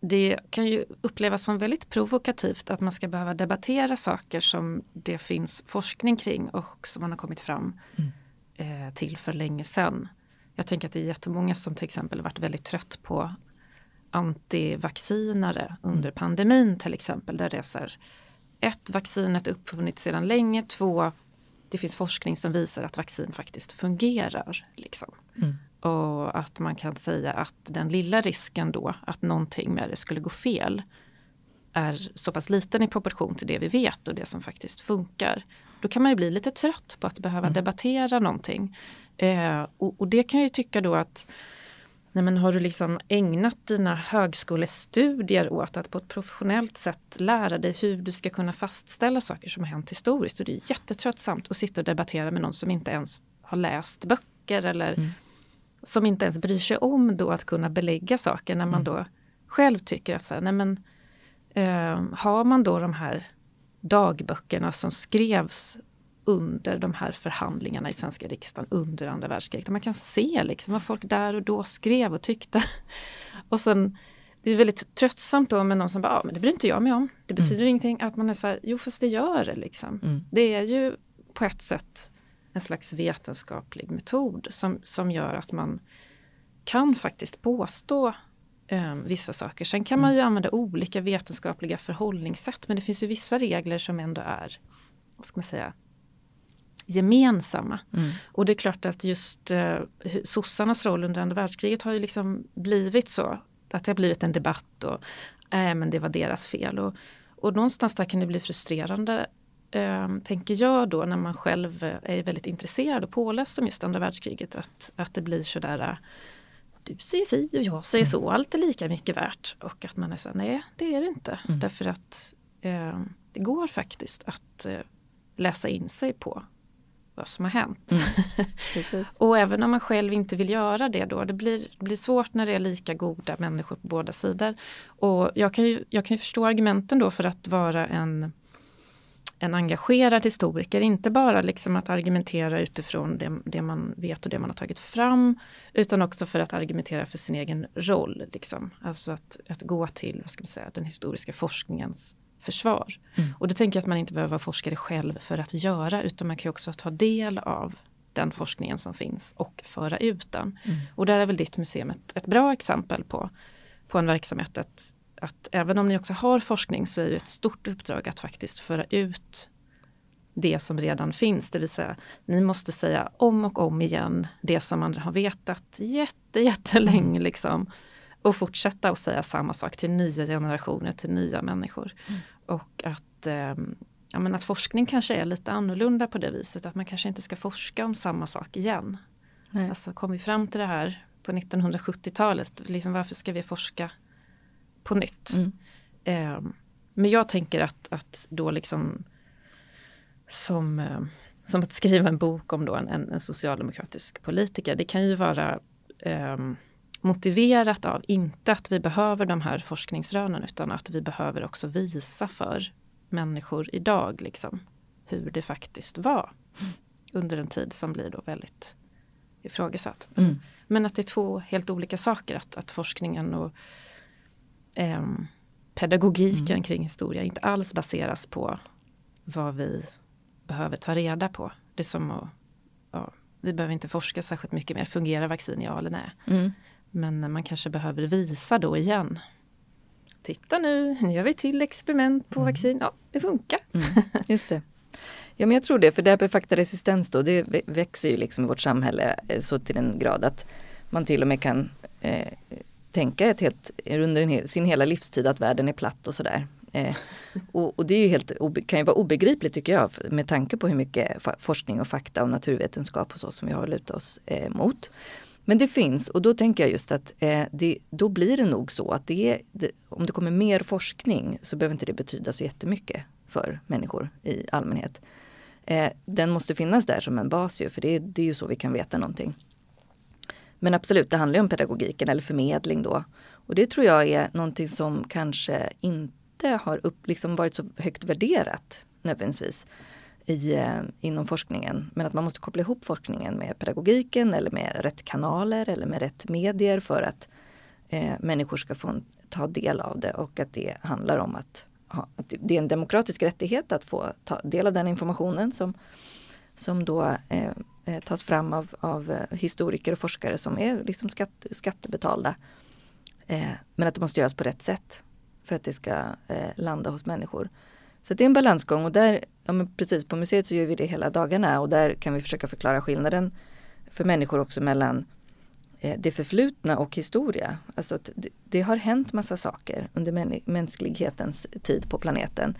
det kan ju upplevas som väldigt provokativt att man ska behöva debattera saker som det finns forskning kring och som man har kommit fram mm. eh, till för länge sedan. Jag tänker att det är jättemånga som till exempel varit väldigt trött på antivaccinare under mm. pandemin till exempel. Där det är så här, ett, vaccinet är uppfunnit sedan länge. Två, det finns forskning som visar att vaccin faktiskt fungerar. Liksom. Mm. Och att man kan säga att den lilla risken då att någonting med det skulle gå fel är så pass liten i proportion till det vi vet och det som faktiskt funkar. Då kan man ju bli lite trött på att behöva mm. debattera någonting. Eh, och, och, det kan jag ju tycka då att nej men har du liksom ägnat dina högskolestudier åt att på ett professionellt sätt lära dig hur du ska kunna fastställa saker som har hänt historiskt. Och det är jättetröttsamt att sitta och debattera med någon som inte ens har läst böcker eller mm som inte ens bryr sig om då att kunna belägga saker när man mm. då själv tycker att så här, nej men, eh, har man då de här dagböckerna som skrevs under de här förhandlingarna i svenska riksdagen under andra världskriget. Man kan se liksom vad folk där och då skrev och tyckte. [LAUGHS] Och sen, det är väldigt tröttsamt då med någon som bara, ja men det bryr inte jag mig om. Det betyder mm. ingenting. Att man är så här, jo fast det gör det liksom. Mm. Det är ju på ett sätt en slags vetenskaplig metod som, som gör att man kan faktiskt påstå eh, vissa saker. Sen kan man ju mm. använda olika vetenskapliga förhållningssätt men det finns ju vissa regler som ändå är, vad ska man säga, gemensamma. Mm. Och det är klart att just eh, sossarnas roll under andra världskriget har ju liksom blivit så. Att det har blivit en debatt och äh, men det var deras fel. Och, och någonstans där kan det bli frustrerande eh, tänker jag då när man själv är väldigt intresserad och påläst om just andra världskriget att, att det blir sådär eh, du säger si och jag säger så, mm. allt är lika mycket värt. Och att man är så nej det är det inte. Mm. Därför att eh, det går faktiskt att eh, läsa in sig på vad som har hänt. Mm. [LAUGHS] och även om man själv inte vill göra det då, det blir, det blir svårt när det är lika goda människor på båda sidor. Och jag kan ju, jag kan ju förstå argumenten då för att vara en en engagerad historiker, inte bara liksom att argumentera utifrån det, det, man vet och det man har tagit fram, utan också för att argumentera för sin egen roll. Liksom. Alltså att, att gå till vad ska man säga, den historiska forskningens försvar. Mm. Och det tänker jag att man inte behöver vara forskare själv för att göra, utan man kan också ta del av den forskningen som finns och föra ut den. Mm. Och där är väl ditt museum ett, ett bra exempel på, på en verksamhet, ett, att även om ni också har forskning så är det ett stort uppdrag att faktiskt föra ut det som redan finns, det vill säga ni måste säga om och om igen det som man har vetat jätte, jättelänge mm. liksom. Och fortsätta att säga samma sak till nya generationer, till nya människor. Mm. Och att, eh, ja, men att forskning kanske är lite annorlunda på det viset, att man kanske inte ska forska om samma sak igen. Nej. Alltså kom vi fram till det här på 1970-talet, liksom varför ska vi forska på nytt. Mm. Eh, men jag tänker att, att då liksom som, eh, som att skriva en bok om då en, en, socialdemokratisk politiker. Det kan ju vara eh, motiverat av, inte att vi behöver de här forskningsrönen utan att vi behöver också visa för människor idag liksom, hur det faktiskt var under en tid som blir då väldigt ifrågasatt. Mm. Men att det är två helt olika saker, att, att forskningen och eh, pedagogiken mm. kring historia inte alls baseras på vad vi behöver ta reda på. Det är som att, ja, vi behöver inte forska särskilt mycket mer, fungerar vaccin ja eller nej? Mm. Men man kanske behöver visa då igen. Titta nu, nu gör vi till experiment på mm. vaccin, ja det funkar. Mm. [LAUGHS] Just det. Ja men jag tror det, för det här med faktaresistens då, det växer ju liksom i vårt samhälle eh, så till en grad att man till och med kan eh, tänka ett helt, under hel, sin hela livstid att världen är platt och sådär. Eh, och, och, det är ju helt, kan ju vara obegripligt tycker jag med tanke på hur mycket forskning och fakta och naturvetenskap och så som vi har lutat oss eh, mot. Men det finns och då tänker jag just att eh, det, då blir det nog så att det, det, om det kommer mer forskning så behöver inte det betyda så jättemycket för människor i allmänhet. Eh, den måste finnas där som en bas ju, för det, det är ju så vi kan veta någonting. Men absolut, det handlar om pedagogiken eller förmedling då. Och det tror jag är någonting som kanske inte har upp, liksom varit så högt värderat nödvändigtvis i, eh, inom forskningen. Men att man måste koppla ihop forskningen med pedagogiken eller med rätt kanaler eller med rätt medier för att eh, människor ska få ta del av det och att det handlar om att, ha, att det är en demokratisk rättighet att få ta del av den informationen som, som då eh, eh tas fram av, av eh, historiker och forskare som är liksom skatt, skattebetalda. Eh, men att det måste göras på rätt sätt för att det ska eh, landa hos människor. Så det är en balansgång och där, ja men precis på museet så gör vi det hela dagarna och där kan vi försöka förklara skillnaden för människor också mellan eh, det förflutna och historia. Alltså att det, det har hänt massa saker under mänsklighetens tid på planeten.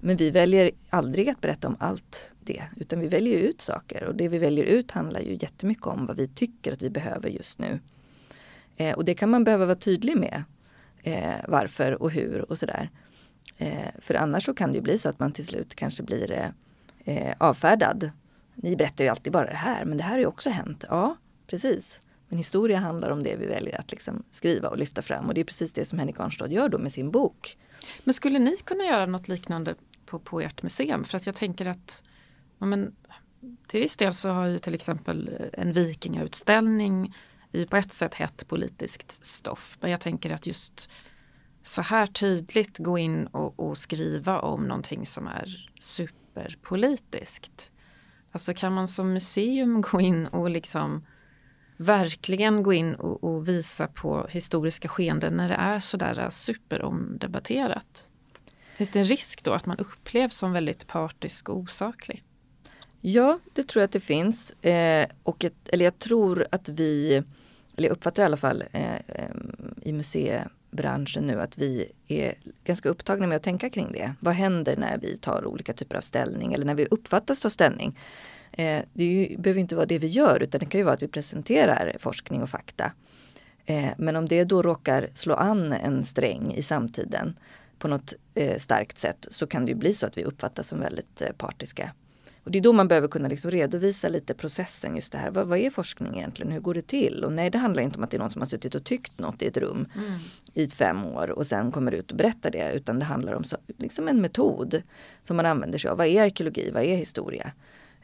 Men vi väljer aldrig att berätta om allt det, utan vi väljer ut saker och det vi väljer ut handlar ju jättemycket om vad vi tycker att vi behöver just nu. Eh, och det kan man behöva vara tydlig med. Eh, varför och hur och sådär. Eh, för annars så kan det ju bli så att man till slut kanske blir eh, eh, avfärdad. Ni berättar ju alltid bara det här, men det här har ju också hänt. Ja, precis. Men historia handlar om det vi väljer att liksom skriva och lyfta fram och det är precis det som Henrik Arnstad gör då med sin bok. Men skulle ni kunna göra något liknande på, på ert museum. För att jag tänker att ja, men, till viss del så har ju till exempel en vikingautställning i på ett sätt hett politiskt stoff. Men jag tänker att just så här tydligt gå in och, och skriva om någonting som är superpolitiskt. Alltså kan man som museum [LAUGHS] gå in och liksom verkligen gå in och, och visa på historiska skeenden när det är sådär superomdebatterat? Finns det en risk då att man upplevs som väldigt partisk och osaklig? Ja, det tror jag att det finns. Eh, och ett, eller jag tror att vi, eller jag uppfattar i alla fall eh, eh i museet branschen nu att vi är ganska upptagna med att tänka kring det. Vad händer när vi tar olika typer av ställning eller när vi uppfattas ta ställning? Eh, det ju, behöver inte vara det vi gör utan det kan ju vara att vi presenterar forskning och fakta. Eh, men om det då råkar slå an en sträng i samtiden på något eh, starkt sätt så kan det ju bli så att vi uppfattas som väldigt eh, partiska. Och det är då man behöver kunna liksom redovisa lite processen just det här. Vad, vad, är forskning egentligen? Hur går det till? Och nej, det handlar inte om att det är någon som har suttit och tyckt något i ett rum mm. i fem år och sen kommer ut och berättar det. Utan det handlar om så, liksom en metod som man använder sig av. Vad är arkeologi? Vad är historia?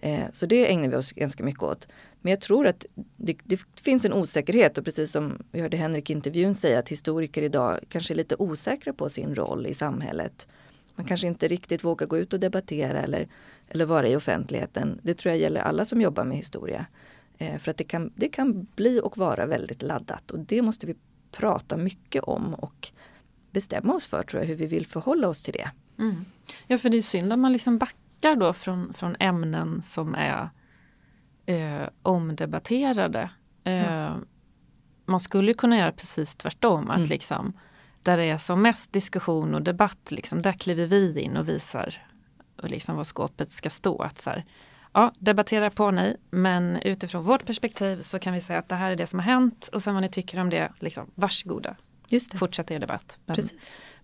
Eh, så det ägnar vi oss ganska mycket åt. Men jag tror att det, det, finns en osäkerhet och precis som vi hörde Henrik i intervjun säga att historiker idag kanske är lite osäkra på sin roll i samhället. Man kanske inte riktigt vågar gå ut och debattera eller, eller vara i offentligheten. Det tror jag gäller alla som jobbar med historia. Eh, för att det kan, det kan bli och vara väldigt laddat och det måste vi prata mycket om och bestämma oss för tror jag hur vi vill förhålla oss till det. Mm. Ja för det är synd om man liksom backar backar då från, från ämnen som är eh, omdebatterade. Eh, ja. Man skulle kunna göra precis tvärtom. Att mm. liksom, där det är som mest diskussion och debatt, liksom, där kliver vi in och visar och liksom vad skåpet ska stå. Att så här, ja, debattera på ni, men utifrån vårt perspektiv så kan vi säga att det här är det som har hänt och sen vad ni tycker om det, liksom, varsågoda. Just det. Fortsätt er debatt. Men,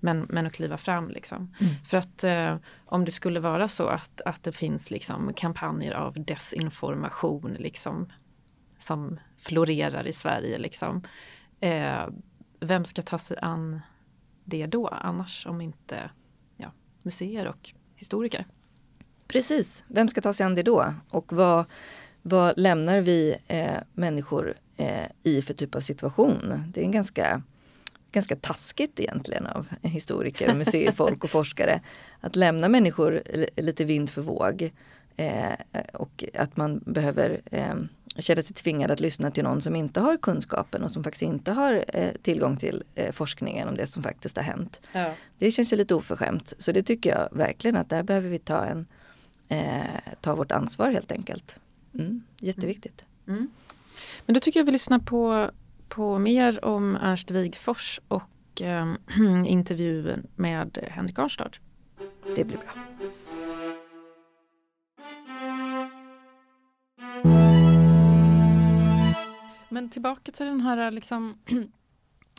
men, men att kliva fram liksom. Mm. För att eh, om det skulle vara så att, att det finns liksom kampanjer av desinformation liksom som florerar i Sverige liksom. Eh, vem ska ta sig an det då annars om inte ja, museer och historiker? Precis, vem ska ta sig an det då? Och vad, vad lämnar vi eh, människor eh, i för typ av situation? Det är en ganska ganska taskigt egentligen av historiker, [LAUGHS] museifolk och forskare. Att lämna människor lite vind för våg. Eh, och att man behöver känna sig tvingad att lyssna till någon som inte har kunskapen och som faktiskt inte har eh, tillgång till eh, forskningen om det som faktiskt har hänt. Ja. Det känns ju lite oförskämt. Så det tycker jag verkligen att där behöver vi ta, en, eh, ta vårt ansvar helt enkelt. Mm, jätteviktigt. Mm. Men då tycker jag vi lyssnar på på mer om Ernst Wigfors och eh, [CLEARS THROAT] intervjun med Henrik Arnstad. Det blir bra. Men tillbaka till den här liksom, [CLEARS THROAT]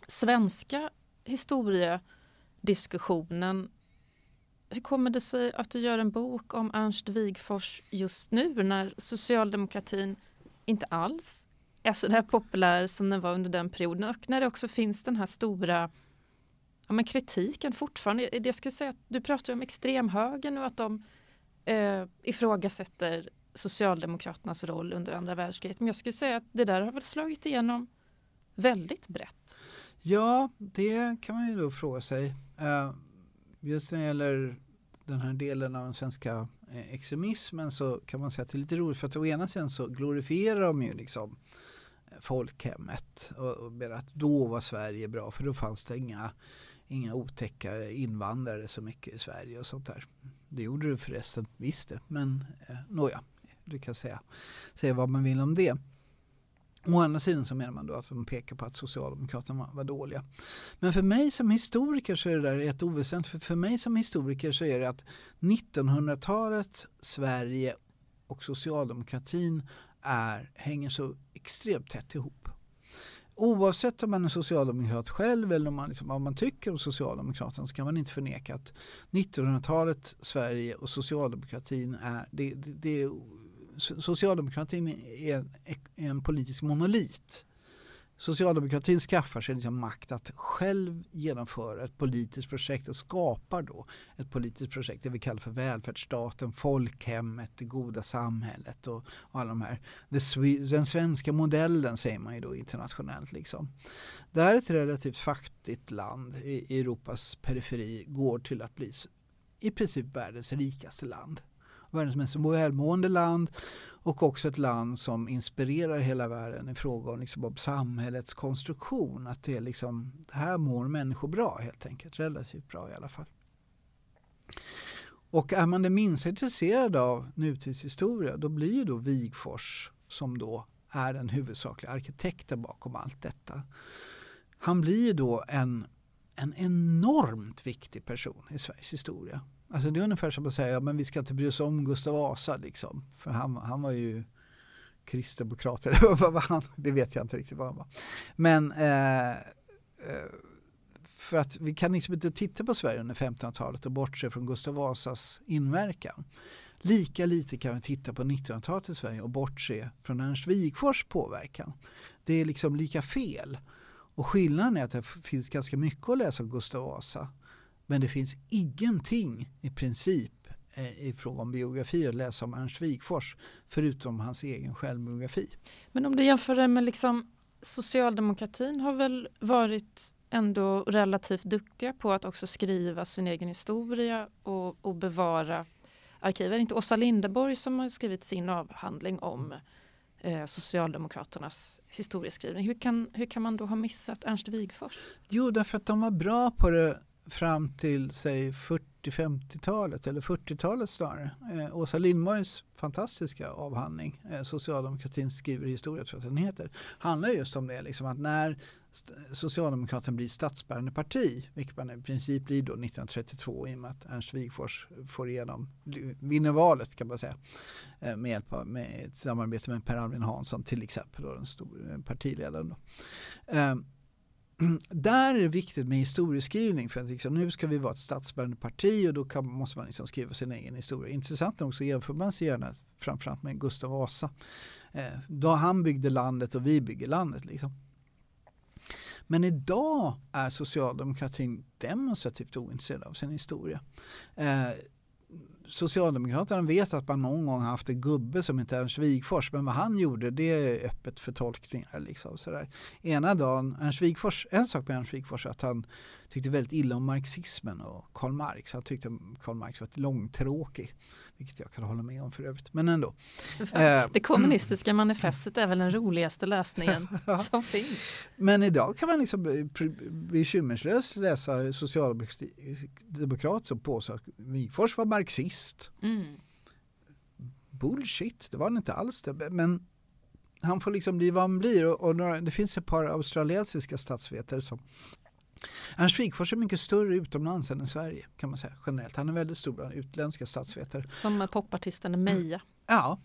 svenska historiediskussionen. Hur kommer det sig att du gör en bok om Ernst Wigfors just nu när socialdemokratin inte alls är så där populär som den var under den perioden och när det också finns den här stora ja, men kritiken fortfarande. Jag skulle säga att du pratar om extremhögern och att de eh, ifrågasätter Socialdemokraternas roll under andra världskriget. Men jag skulle säga att det där har väl slagit igenom väldigt brett. Ja, det kan man ju då fråga sig. Eh, just när det gäller den här delen av den svenska eh, extremismen så kan man säga att det är lite roligt för att å ena sidan så glorifierar de ju liksom eh, folkhemmet och, och menar att då var Sverige bra för då fanns det inga, inga otäcka invandrare så mycket i Sverige och sånt där. Det gjorde det förresten, visst det, men eh, nåja, du kan säga, säga vad man vill om det. Å andra sidan så menar man då att de pekar på att Socialdemokraterna var, var dåliga. Men för mig som historiker så är det där rätt oväsentligt. För, för mig som historiker så är det att 1900-talet, Sverige och socialdemokratin är, hänger så extremt tätt ihop. Oavsett om man är socialdemokrat själv eller om man, liksom, vad man tycker om Socialdemokraterna så kan man inte förneka att 1900-talet, Sverige och socialdemokratin är, det, det, det, är Socialdemokratin är en politisk monolit. socialdemokratin skaffar sig liksom makt att själv genomföra ett politiskt projekt och skapar då ett politiskt projekt, det vi kallar för välfärdsstaten, folkhemmet, det goda samhället och, och alla de här. Den svenska modellen säger man ju då internationellt. Liksom. Där ett relativt fattigt land i Europas periferi går till att bli i princip världens rikaste land. Världens mest välmående land och också ett land som inspirerar hela världen i fråga om, liksom, om samhällets konstruktion. Att det är liksom, här mår människor bra helt enkelt, relativt bra i alla fall. Och är man det minsta intresserad av nutidshistoria då blir ju då Wigfors som då är den huvudsakliga arkitekten bakom allt detta. Han blir ju då en, en enormt viktig person i Sveriges historia. Alltså det är ungefär som att säga, men vi ska inte bry oss om Gustav Vasa liksom. För han, han var ju kristdemokrat, [LAUGHS] eller vad var han? Det vet jag inte riktigt vad han var. Men eh, eh för att vi kan liksom inte titta på Sverige under 1500-talet och bortse från Gustav Vasas inverkan. Lika lite kan vi titta på 1900-talet i Sverige och bortse från Ernst Wigforss påverkan. Det är liksom lika fel. Och skillnaden är att det finns ganska mycket att läsa om Gustav Vasa. Men det finns ingenting i princip eh, i fråga om biografier att läsa om Ernst Wigforss förutom hans egen självbiografi. Men om du jämför det med liksom socialdemokratin har väl varit ändå relativt duktiga på att också skriva sin egen historia och, och bevara arkiv. Är det inte Åsa Linderborg som har skrivit sin avhandling om eh, Socialdemokraternas historieskrivning? Hur kan, hur kan man då ha missat Ernst Wigforss? Jo, därför att de var bra på det fram till säg 40-50-talet eller 40-talet snarare. Eh, Åsa Lindborgs fantastiska avhandling, eh, Socialdemokratin skriver historia tror jag att den heter, handlar just om det, liksom att när Socialdemokraterna blir statsbärande parti, vilket man i princip blir då 1932 i och med att Ernst Wigforss får igenom, vinner valet kan man säga, eh, med hjälp av med ett samarbete med Per Albin Hansson till exempel, då, den stora partiledaren. Då. Eh, där är det viktigt med historieskrivning för att liksom, nu ska vi vara ett statsbärande parti och då kan, måste man liksom skriva sin egen historia. Intressant nog så jämför man sig gärna framförallt med Gustav Vasa. Eh, då han byggde landet och vi bygger landet. Liksom. Men idag är socialdemokratin demonstrativt ointresserad av sin historia. Eh, Socialdemokraterna vet att man någon gång haft en gubbe som inte är Ernst Wigfors men vad han gjorde det är öppet för tolkningar. Liksom, sådär. Ena dagen, Ernst Wigfors, en sak med Ernst Wigfors att han tyckte väldigt illa om marxismen och Karl Marx. Han tyckte Karl Marx var långtråkig. Vilket jag kan hålla med om för övrigt. Men ändå. [LAUGHS] Eh, det kommunistiska manifestet är väl den roligaste läsningen [LAUGHS] som finns. Men idag kan man liksom bekymmerslöst läsa socialdemokrat som påstår att Wigforss var marxist. Mm. Bullshit, det var han inte alls det. Men han får liksom bli vad han blir och, och några, det finns ett par australiensiska statsvetare som Ernst Wigforss är mycket större utomlands än i Sverige kan man säga generellt. Han är väldigt stor bland utländska statsvetare. Som popartisten Meja. Ja,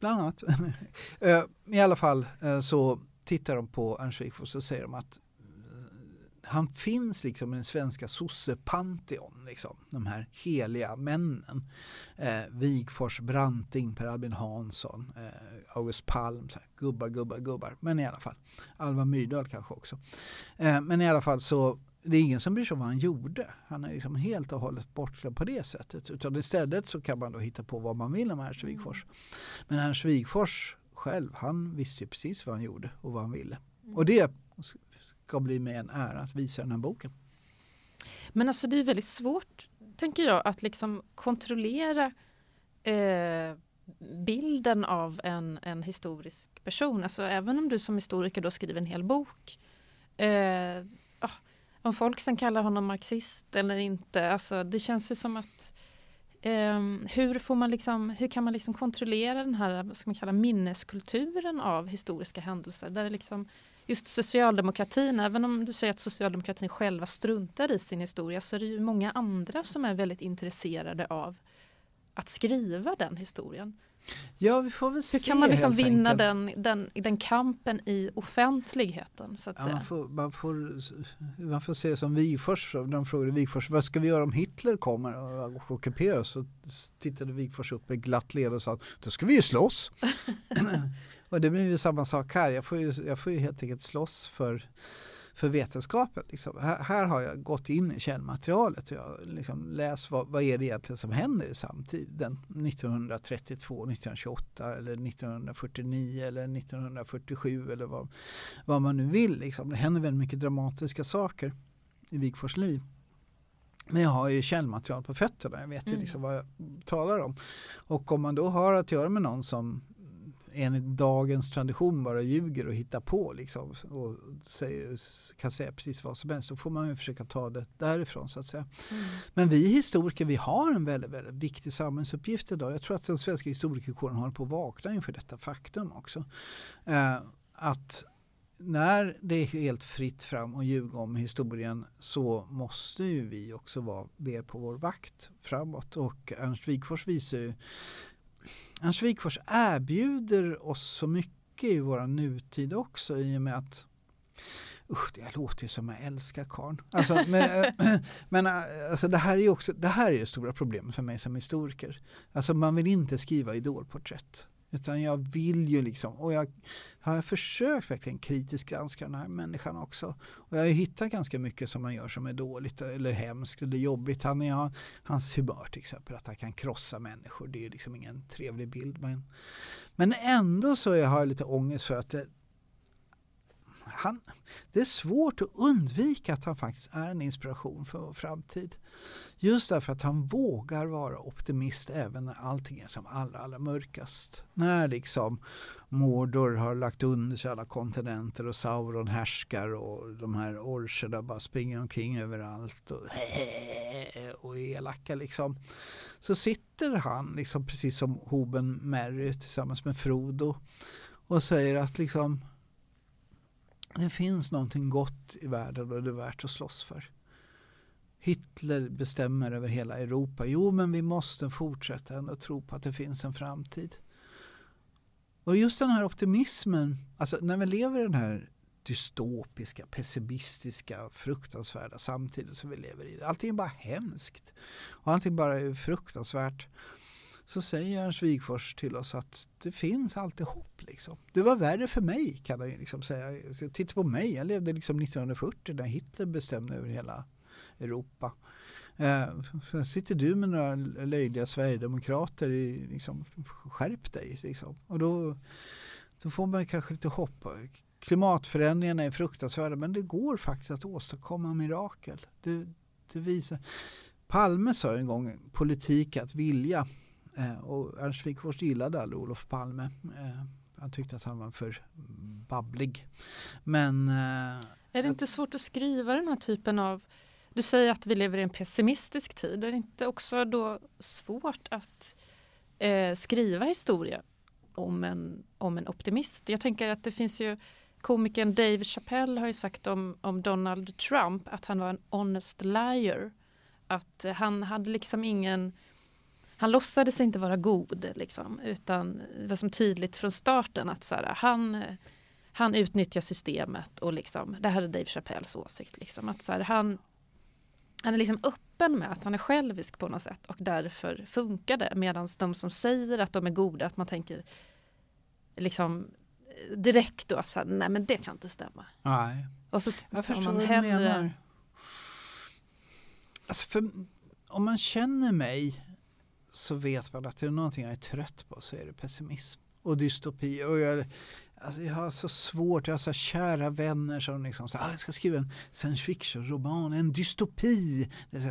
bland annat. [LAUGHS] Eh, I alla fall eh, så tittar de på Ernst Wigforss och säger de att han finns liksom i den svenska sossepanteon, liksom, de här heliga männen. Eh, Wigfors, Branting, Per Albin Hansson, eh, August Palm, så här, gubbar, gubbar, gubbar. Men i alla fall, Alva Myrdal kanske också. Eh, men i alla fall så det är ingen som bryr sig om vad han gjorde. Han är liksom helt och hållet bortglömd på det sättet. Utan istället så kan man då hitta på vad man vill om Ernst Wigfors. Men Ernst Wigfors själv, han visste ju precis vad han gjorde och vad han ville. Och det ska bli mig en ära att visa den här boken. Men alltså det är väldigt svårt, tänker jag, att liksom kontrollera eh, bilden av en, en historisk person. Alltså även om du som historiker då skriver en hel bok. Eh, ah, om folk sen kallar honom marxist eller inte, alltså det känns ju som att eh, hur, får man liksom, hur kan man liksom kontrollera den här vad ska man kalla, minneskulturen av historiska händelser? Där det liksom just socialdemokratin, även om du säger att socialdemokratin själva struntar i sin historia så är det ju många andra som är väldigt intresserade av att skriva den historien. Ja, vi får väl Hur kan man liksom vinna den, den, den kampen i offentligheten? Så att ja, säga? Man, får, man, får, man får se som Wigforss, de frågade Wigforss vad ska vi göra om Hitler kommer och ockuperar oss? Så tittade Wigforss upp med glatt leende och sa då ska vi ju slåss. [LAUGHS] Och det blir ju samma sak här. Jag får ju, jag får ju helt enkelt slåss för för vetenskapen. Liksom. Här, här, har jag gått in i källmaterialet och jag liksom läst vad, vad är det egentligen som händer i samtiden 1932, 1928 eller 1949 eller 1947 eller vad, vad man nu vill. Liksom. Det händer väldigt mycket dramatiska saker i Wigforss liv. Men jag har ju källmaterial på fötterna, jag vet ju mm. liksom vad jag talar om. Och om man då har att göra med någon som enligt dagens tradition bara ljuger och hittar på liksom, och säger, kan säga precis vad som helst. Då får man ju försöka ta det därifrån så att säga. Mm. Men vi historiker vi har en väldigt, väldigt viktig samhällsuppgift idag. Jag tror att den svenska historikerkåren håller på att vakna inför detta faktum också. Eh, att när det är helt fritt fram att ljuga om historien så måste ju vi också vara mer på vår vakt framåt. Och Ernst Wigforss visar ju Ernst Wigforss erbjuder oss så mycket i vår nutid också i och med att Usch, det låter ju som jag älskar karn. Alltså, [LAUGHS] men men alltså, det här är ju också det här är det stora problemet för mig som historiker. Alltså man vill inte skriva idolporträtt. Utan jag vill ju liksom, och jag har försökt verkligen kritiskt granska den här människan också. Och jag har hittat ganska mycket som man gör som är dåligt eller hemskt eller jobbigt. Han är, hans humör till exempel, att han kan krossa människor. Det är liksom ingen trevlig bild. Men, men ändå så har jag lite ångest för att det, han, det är svårt att undvika att han faktiskt är en inspiration för vår framtid. Just därför att han vågar vara optimist även när allting är som allra, allra mörkast. När liksom Mordor har lagt under sig alla kontinenter och Sauron härskar och de här orcherna bara springer omkring överallt och, [LAUGHS] och är elaka liksom. Så sitter han liksom precis som hoben Merry tillsammans med Frodo och säger att liksom det finns någonting gott i världen och det är värt att slåss för. Hitler bestämmer över hela Europa. Jo, men vi måste fortsätta ändå tro på att det finns en framtid. Och just den här optimismen, alltså när vi lever i den här dystopiska, pessimistiska, fruktansvärda samtiden som vi lever i. Allting är bara hemskt. Och allting bara är fruktansvärt så säger Ernst Wigfors till oss att det finns alltid hopp. Liksom. Det var värre för mig kan han liksom säga. Titta på mig, jag levde liksom 1940 när Hitler bestämde över hela Europa. Eh, sen sitter du med några löjliga sverigedemokrater i, liksom, skärp dig. Liksom. Och då, då får man kanske lite hopp. Klimatförändringarna är fruktansvärda men det går faktiskt att åstadkomma mirakel. Det, det visar. Palme sa en gång politik att vilja. Eh, och Ernst Wigforss gillade aldrig Olof Palme. Eh, han tyckte att han var för babblig. Men... Eh, är det inte svårt att skriva den här typen av du säger att vi lever i en pessimistisk tid. Är det inte också då svårt att eh, skriva historia om en, om en optimist? Jag tänker att det finns ju komikern Dave Chappelle har ju sagt om, om Donald Trump att han var en honest liar. Att han hade liksom ingen han låtsades inte vara god liksom, utan det var som tydligt från starten att så här, han, han utnyttjar systemet och liksom, det här är Dave Chappelles åsikt. Liksom, att så här, han, han är liksom öppen med att han är självisk på något sätt och därför funkar det. Medan de som säger att de är goda, att man tänker liksom direkt då att nej men det kan inte stämma. Nej. Och så jag tar man hellre... Alltså för, om man känner mig så vet man att det är någonting jag är trött på så är det pessimism och dystopi. Och jag, alltså jag har så svårt, jag har så kära vänner som liksom säger ah, jag ska skriva en science fiction-roman, en dystopi. Det så,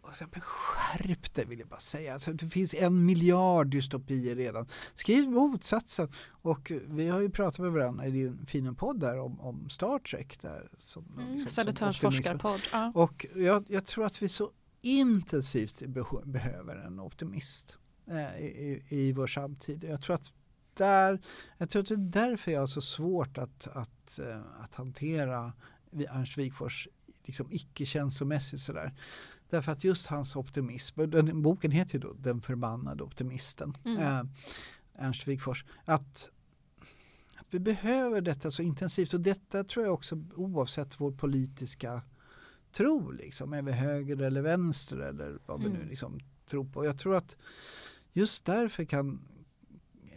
och så, men skärp dig vill jag bara säga. Alltså, det finns en miljard dystopier redan. Skriv motsatsen. Och vi har ju pratat med varandra i din fina podd där om, om Star Trek. Där, som, mm, liksom, Södertörns forskarpodd. Ja. Och jag, jag tror att vi så intensivt behöver en optimist eh, i, i vår samtid. Jag tror att där, jag tror att det är därför jag har så svårt att, att, eh, att hantera Ernst Wigforss liksom icke-känslomässigt sådär. Därför att just hans optimism, den, boken heter ju då Den förbannade optimisten, mm. eh, Ernst Wigforss, att, att vi behöver detta så intensivt och detta tror jag också oavsett vår politiska tro, liksom, är vi höger eller vänster eller vad vi nu mm. liksom tror på. Jag tror att just därför kan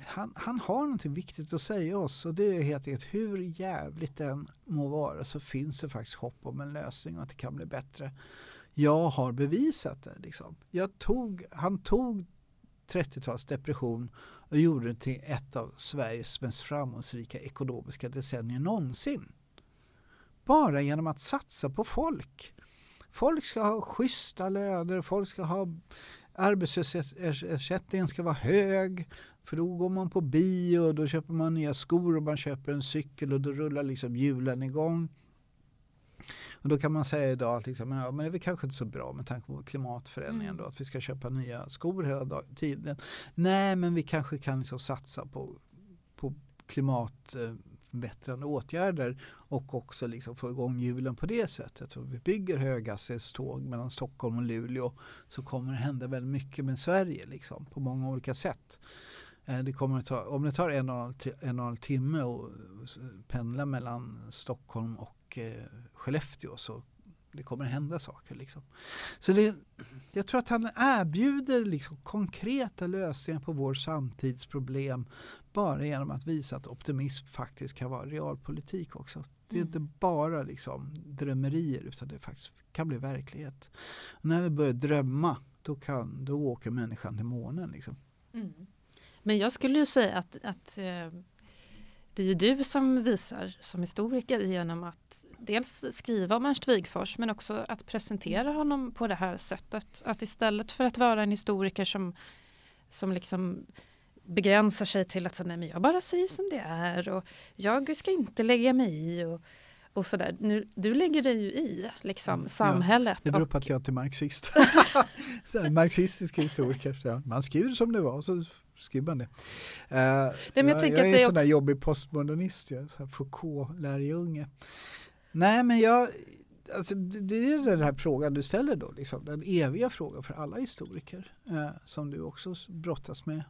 han, han har någonting viktigt att säga oss och det är helt enkelt hur jävligt den må vara så finns det faktiskt hopp om en lösning och att det kan bli bättre. Jag har bevisat det. Liksom. Jag tog, han tog 30-tals depression och gjorde det till ett av Sveriges mest framgångsrika ekonomiska decennier någonsin. Bara genom att satsa på folk. Folk ska ha schyssta löner, folk ska ha arbetslöshetsersättningen ska vara hög. För då går man på bio och då köper man nya skor och man köper en cykel och då rullar liksom hjulen igång. Och då kan man säga idag att liksom, ja, men det är väl kanske inte så bra med tanke på klimatförändringen mm. då, att vi ska köpa nya skor hela tiden. Nej, men vi kanske kan liksom satsa på, på klimatförbättrande åtgärder och också liksom få igång hjulen på det sättet. Så vi bygger höghastighetståg mellan Stockholm och Luleå så kommer det hända väldigt mycket med Sverige liksom, på många olika sätt. Eh, det kommer att ta, om det tar en och en halv timme att pendla mellan Stockholm och eh, Skellefteå så det kommer hända saker. Liksom. Så det, jag tror att han erbjuder liksom konkreta lösningar på vår samtidsproblem bara genom att visa att optimism faktiskt kan vara realpolitik också. Det är mm. inte bara liksom drömmerier utan det faktiskt kan bli verklighet. Och när vi börjar drömma då, kan, då åker människan till månen. Liksom. Mm. Men jag skulle ju säga att, att eh, det är ju du som visar som historiker genom att dels skriva om Ernst Wigfors men också att presentera honom på det här sättet. Att istället för att vara en historiker som, som liksom begränsar sig till att säga, nej men jag bara säger som det är och jag ska inte lägga mig i. Och, och sådär. Nu, du lägger dig ju i liksom, samhället. Ja, det beror på att jag är marxist. [LAUGHS] [LAUGHS] Marxistisk historiker. Man skriver som det var så skriver man det. Uh, Nej, men jag, jag, jag är en sån där jobbig postmodernist, jag är Foucault-lärjunge. Nej men jag, alltså, det är den här frågan du ställer då, liksom, den eviga frågan för alla historiker uh, som du också brottas med.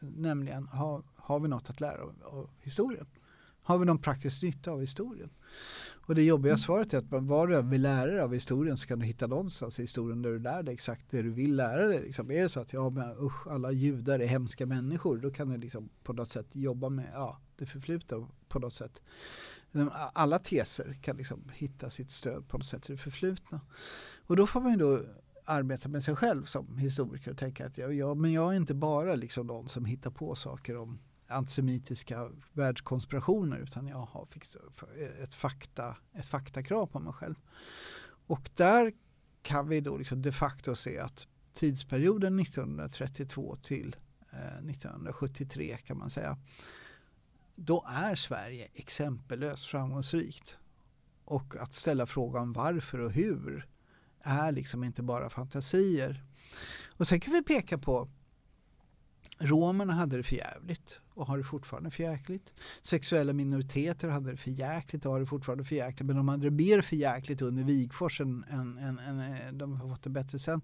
Nämligen, har, har vi något att lära av, av historien? Har vi någon praktisk nytta av historien? Och det jobbiga mm. svaret är att vad du vill lära dig av historien så kan du hitta någonstans i historien där du lär dig exakt det du vill lära dig. Liksom. Är det så att ja, men, usch, alla judar är hemska människor, då kan du liksom på något sätt jobba med ja, det förflutna på något sätt. Alla teser kan liksom hitta sitt stöd på något sätt i det förflutna. Och då får man ju då arbeta med sig själv som historiker och tänka att ja, ja men jag är inte bara liksom någon som hittar på saker om antisemitiska världskonspirationer utan jag har ett, fakta, ett faktakrav på mig själv. Och där kan vi då liksom de facto se att tidsperioden 1932 till eh, 1973 kan man säga då är Sverige exempellöst framgångsrikt. Och att ställa frågan varför och hur är liksom inte bara fantasier. Och sen kan vi peka på romerna hade det för jävligt och har det fortfarande för jäkligt. Sexuella minoriteter hade det för jäkligt och har det fortfarande för jäkligt. Men de hade det mer för jäkligt under Wigforss än, än, än, än eh, de har fått det bättre sen.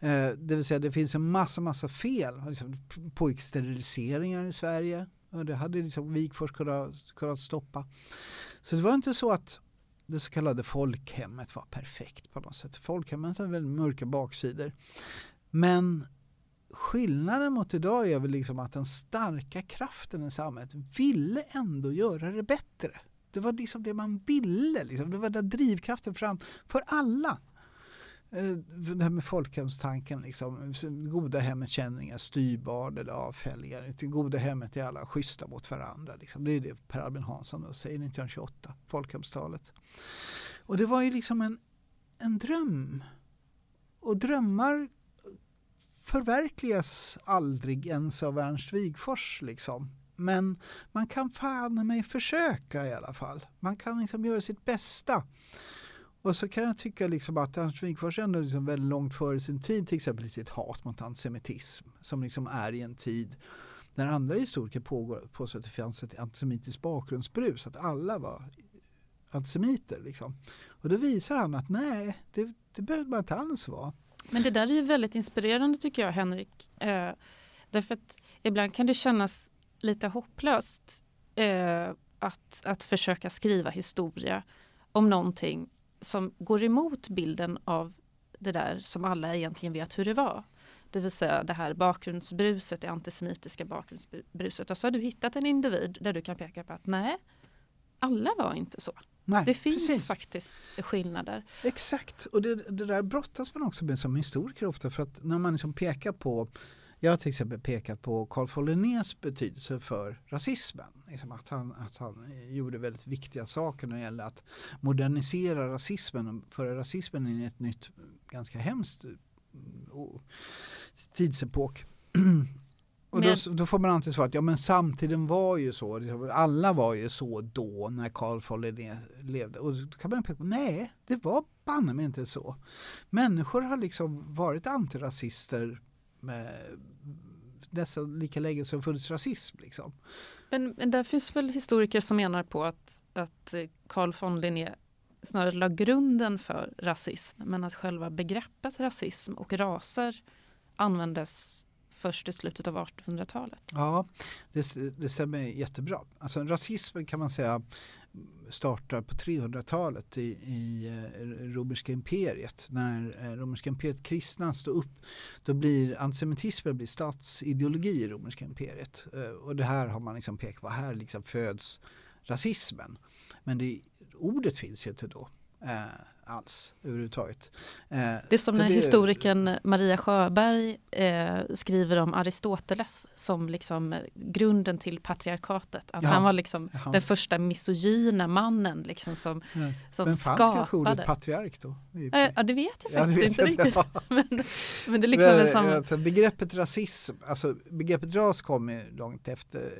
Eh, det vill säga det finns en massa, massa fel. Liksom, pojksteriliseringar i Sverige. Och det hade liksom Wigforss kunnat, kunnat stoppa. Så det var inte så att det så kallade folkhemmet var perfekt på något sätt. Folkhemmet hade väldigt mörka baksidor. Men skillnaden mot idag är väl liksom att den starka kraften i samhället ville ändå göra det bättre. Det var liksom det man ville, liksom. det var den drivkraften fram för alla. Eh, det här med folkhemstanken, liksom, goda hemmet känner inga styrbad eller avfällingar. Det goda hemmet är alla schyssta mot varandra. Liksom. Det är det Per Albin Hansson då, säger 1928, folkhemstalet. Och det var ju liksom en, en dröm. Och drömmar förverkligas aldrig ens av Ernst Wigfors. Liksom. Men man kan fan mig försöka i alla fall. Man kan liksom göra sitt bästa. Och så kan jag tycka liksom att Ernst Wigforss ändå liksom väldigt långt före sin tid, till exempel i sitt hat mot antisemitism, som liksom är i en tid när andra historiker pågår, påstår att det fanns ett antisemitiskt bakgrundsbrus, att alla var antisemiter. Liksom. Och då visar han att nej, det, det behöver man inte alls vara. Men det där är ju väldigt inspirerande tycker jag Henrik. Eh, därför att ibland kan det kännas lite hopplöst eh, att, att försöka skriva historia om någonting som går emot bilden av det där som alla egentligen vet hur det var. det vill säga det här bakgrundsbruset, det antisemitiska bakgrundsbruset. Och så har du hittat en individ där du kan peka på att nej, alla var inte så. Nej, det finns precis. faktiskt skillnader. Exakt, och det, det där brottas man också med som historiker ofta för att när man liksom pekar på jag har till exempel pekat på Carl von Linnés betydelse för rasismen. Liksom att, han, att han gjorde väldigt viktiga saker när det gäller att modernisera rasismen och föra rasismen in i ett nytt, ganska hemskt oh, tidsepok. [CLEARS THROAT] Och då, då, får man alltid svara att ja men samtiden var ju så, liksom, alla var ju så då när Carl von Linné levde. Och då kan man peka på, nej det var banne mig inte så. Människor har liksom varit antirasister med dessa lika länge som funnits rasism. Liksom. Men, men där finns väl historiker som menar på att, att Carl von Linné snarare la grunden för rasism men att själva begreppet rasism och raser användes först i slutet av 1800-talet. Ja, det, det stämmer jättebra. Alltså rasismen kan man säga startar på 300-talet i, i eh, romerska imperiet. När eh, romerska imperiet kristnas då upp, då blir antisemitismen blir statsideologi i romerska imperiet. Eh, och det här har man liksom pekat på, här liksom föds rasismen. Men det, ordet finns ju inte då alls överhuvudtaget. Eh, det är som när det... historikern Maria Sjöberg eh, skriver om Aristoteles som liksom grunden till patriarkatet. Att ja. han var liksom Jaha. den första misogyna mannen liksom som, ja. som men skapade. Men fanns kanske ordet patriark då? Eh, ja det vet jag faktiskt ja, inte riktigt. [LAUGHS] men, men det är liksom men, som... alltså, begreppet rasism, alltså begreppet ras kommer långt efter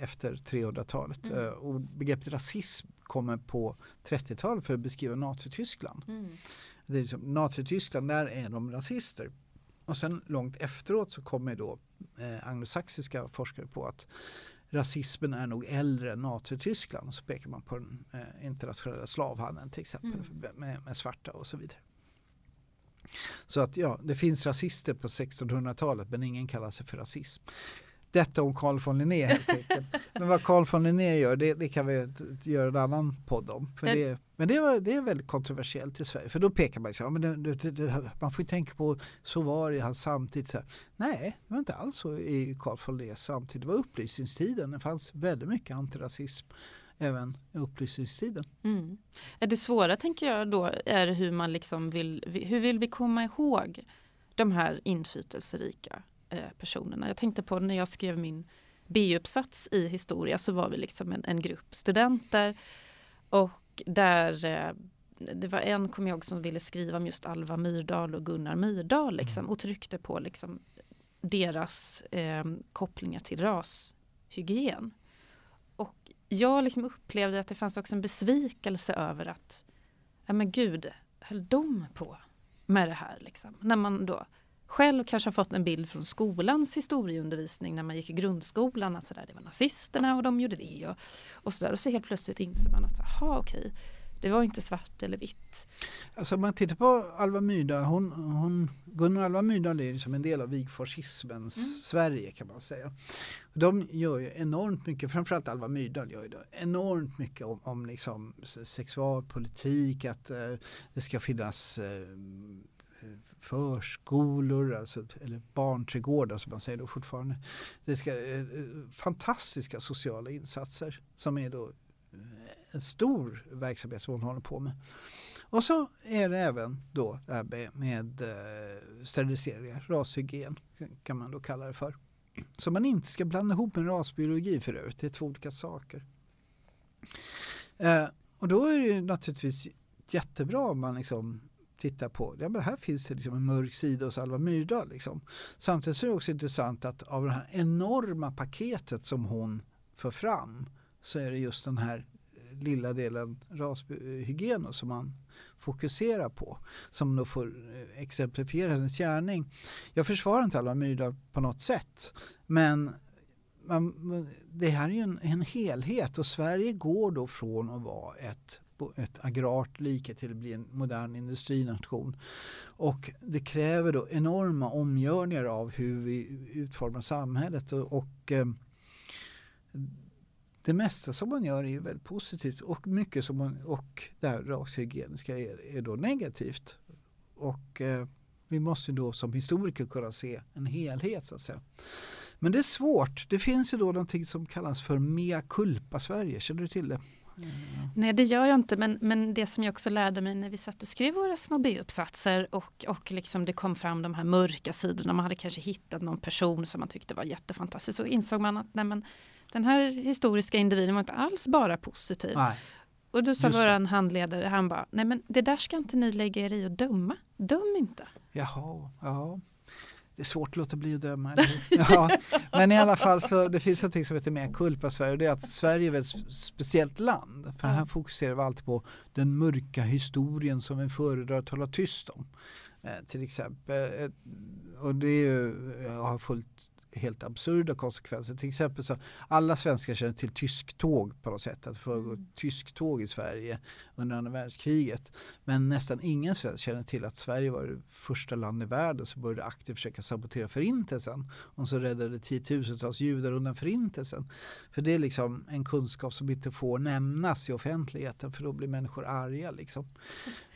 efter 300-talet. Mm. Eh, och begreppet rasism kommer på 30-talet för att beskriva Nazityskland. Mm. Det är liksom, Nazityskland, där är de rasister. Och sen långt efteråt så kommer då eh, anglosaxiska forskare på att rasismen är nog äldre än Nazityskland. Och så pekar man på den eh, internationella slavhandeln till exempel mm. med, med svarta och så vidare. Så att ja, det finns rasister på 1600-talet men ingen kallar sig för rasism. Detta om Carl von Linné helt enkelt. Men vad Carl von Linné gör, det, det kan vi göra en annan podd om. För det, men det, var, det är väldigt kontroversiellt i Sverige. För då pekar man så ja, men det, det, man får ju tänka på, så var det i hans samtid. Så här. Nej, det var inte alls så i Carl von Linnés samtid. Det var upplysningstiden. Det fanns väldigt mycket antirasism även i upplysningstiden. Mm. Det svåra tänker jag då är hur man liksom vill, hur vill vi komma ihåg de här inflytelserika personerna. Jag tänkte på när jag skrev min B-uppsats i historia så var vi liksom en, en grupp studenter och där eh, det var en, kom jag ihåg, som ville skriva om just Alva Myrdal och Gunnar Myrdal liksom, mm. och tryckte på liksom, deras eh, kopplingar till rashygien. Och jag liksom upplevde att det fanns också en besvikelse över att, ja men gud, höll de på med det här? Liksom? När man då själv kanske har fått en bild från skolans historieundervisning när man gick i grundskolan att sådär, det var nazisterna och de gjorde det och, och sådär och så helt plötsligt inser man att jaha okej det var inte svart eller vitt. Alltså om man tittar på Alva Myrdal, hon, hon, Gunnar Alva Myrdal är liksom en del av Wigforsismens mm. Sverige kan man säga. De gör ju enormt mycket, framförallt Alva Myrdal gör ju enormt mycket om, om liksom sexualpolitik, att eh, det ska finnas eh, förskolor, alltså, eller barnträdgårdar som man säger då fortfarande. Det ska, eh, eh fantastiska sociala insatser som är då eh, en stor verksamhet som hon håller på med. Och så är det även då det här med, med eh, steriliseringar, rashygien kan man då kalla det för. Som man inte ska blanda ihop med rasbiologi för övrigt, det är två olika saker. Eh, och då är det naturligtvis jättebra om man liksom titta på, ja men här finns det liksom en mörk sida hos Alva Myrdal. Liksom. Samtidigt så är det också intressant att av det här enorma paketet som hon för fram så är det just den här eh, lilla delen rashygien som man fokuserar på. Som då får eh, exemplifiera hennes gärning. Jag försvarar inte Alva Myrdal på något sätt. Men man, det här är ju en, en helhet och Sverige går då från att vara ett ett agrart like till att bli en modern industrination. Och det kräver då enorma omgörningar av hur vi utformar samhället och, och eh, det mesta som man gör är väldigt positivt och mycket som man, och det här rashygieniska är, är då negativt. Och eh, Vi måste då som historiker kunna se en helhet så att säga. Men det är svårt. Det finns ju då någonting som kallas för mea culpa Sverige. Känner du till det? Nej det gör jag inte men, men det som jag också lärde mig när vi satt och skrev våra små B-uppsatser och, och liksom det kom fram de här mörka sidorna. Man hade kanske hittat någon person som man tyckte var jättefantastisk. Så insåg man att nej, men, den här historiska individen var inte alls bara positiv. Nej. Och då sa våran handledare, han bara, nej men det där ska inte ni lägga er i och döma. Döm inte. Jaha, ja. Det är svårt att låta bli att döma. [LAUGHS] Ja, men i alla fall så det finns något som heter mea culpa Sverige och det är att Sverige är ett speciellt land. För här fokuserar vi alltid på den mörka historien som vi föredrar att hålla tyst om. Eh, till exempel. Eh, och det är ju, har fullt helt absurda konsekvenser. Till exempel så alla svenskar känner till tysktåg på något sätt. Att det föregår Mm. tysktåg i Sverige under andra världskriget. Men nästan ingen svensk känner till att Sverige var det första land i världen som började aktivt försöka sabotera förintelsen. Och så räddade tiotusentals judar undan förintelsen. För det är liksom en kunskap som inte får nämnas i offentligheten för då blir människor arga. Liksom.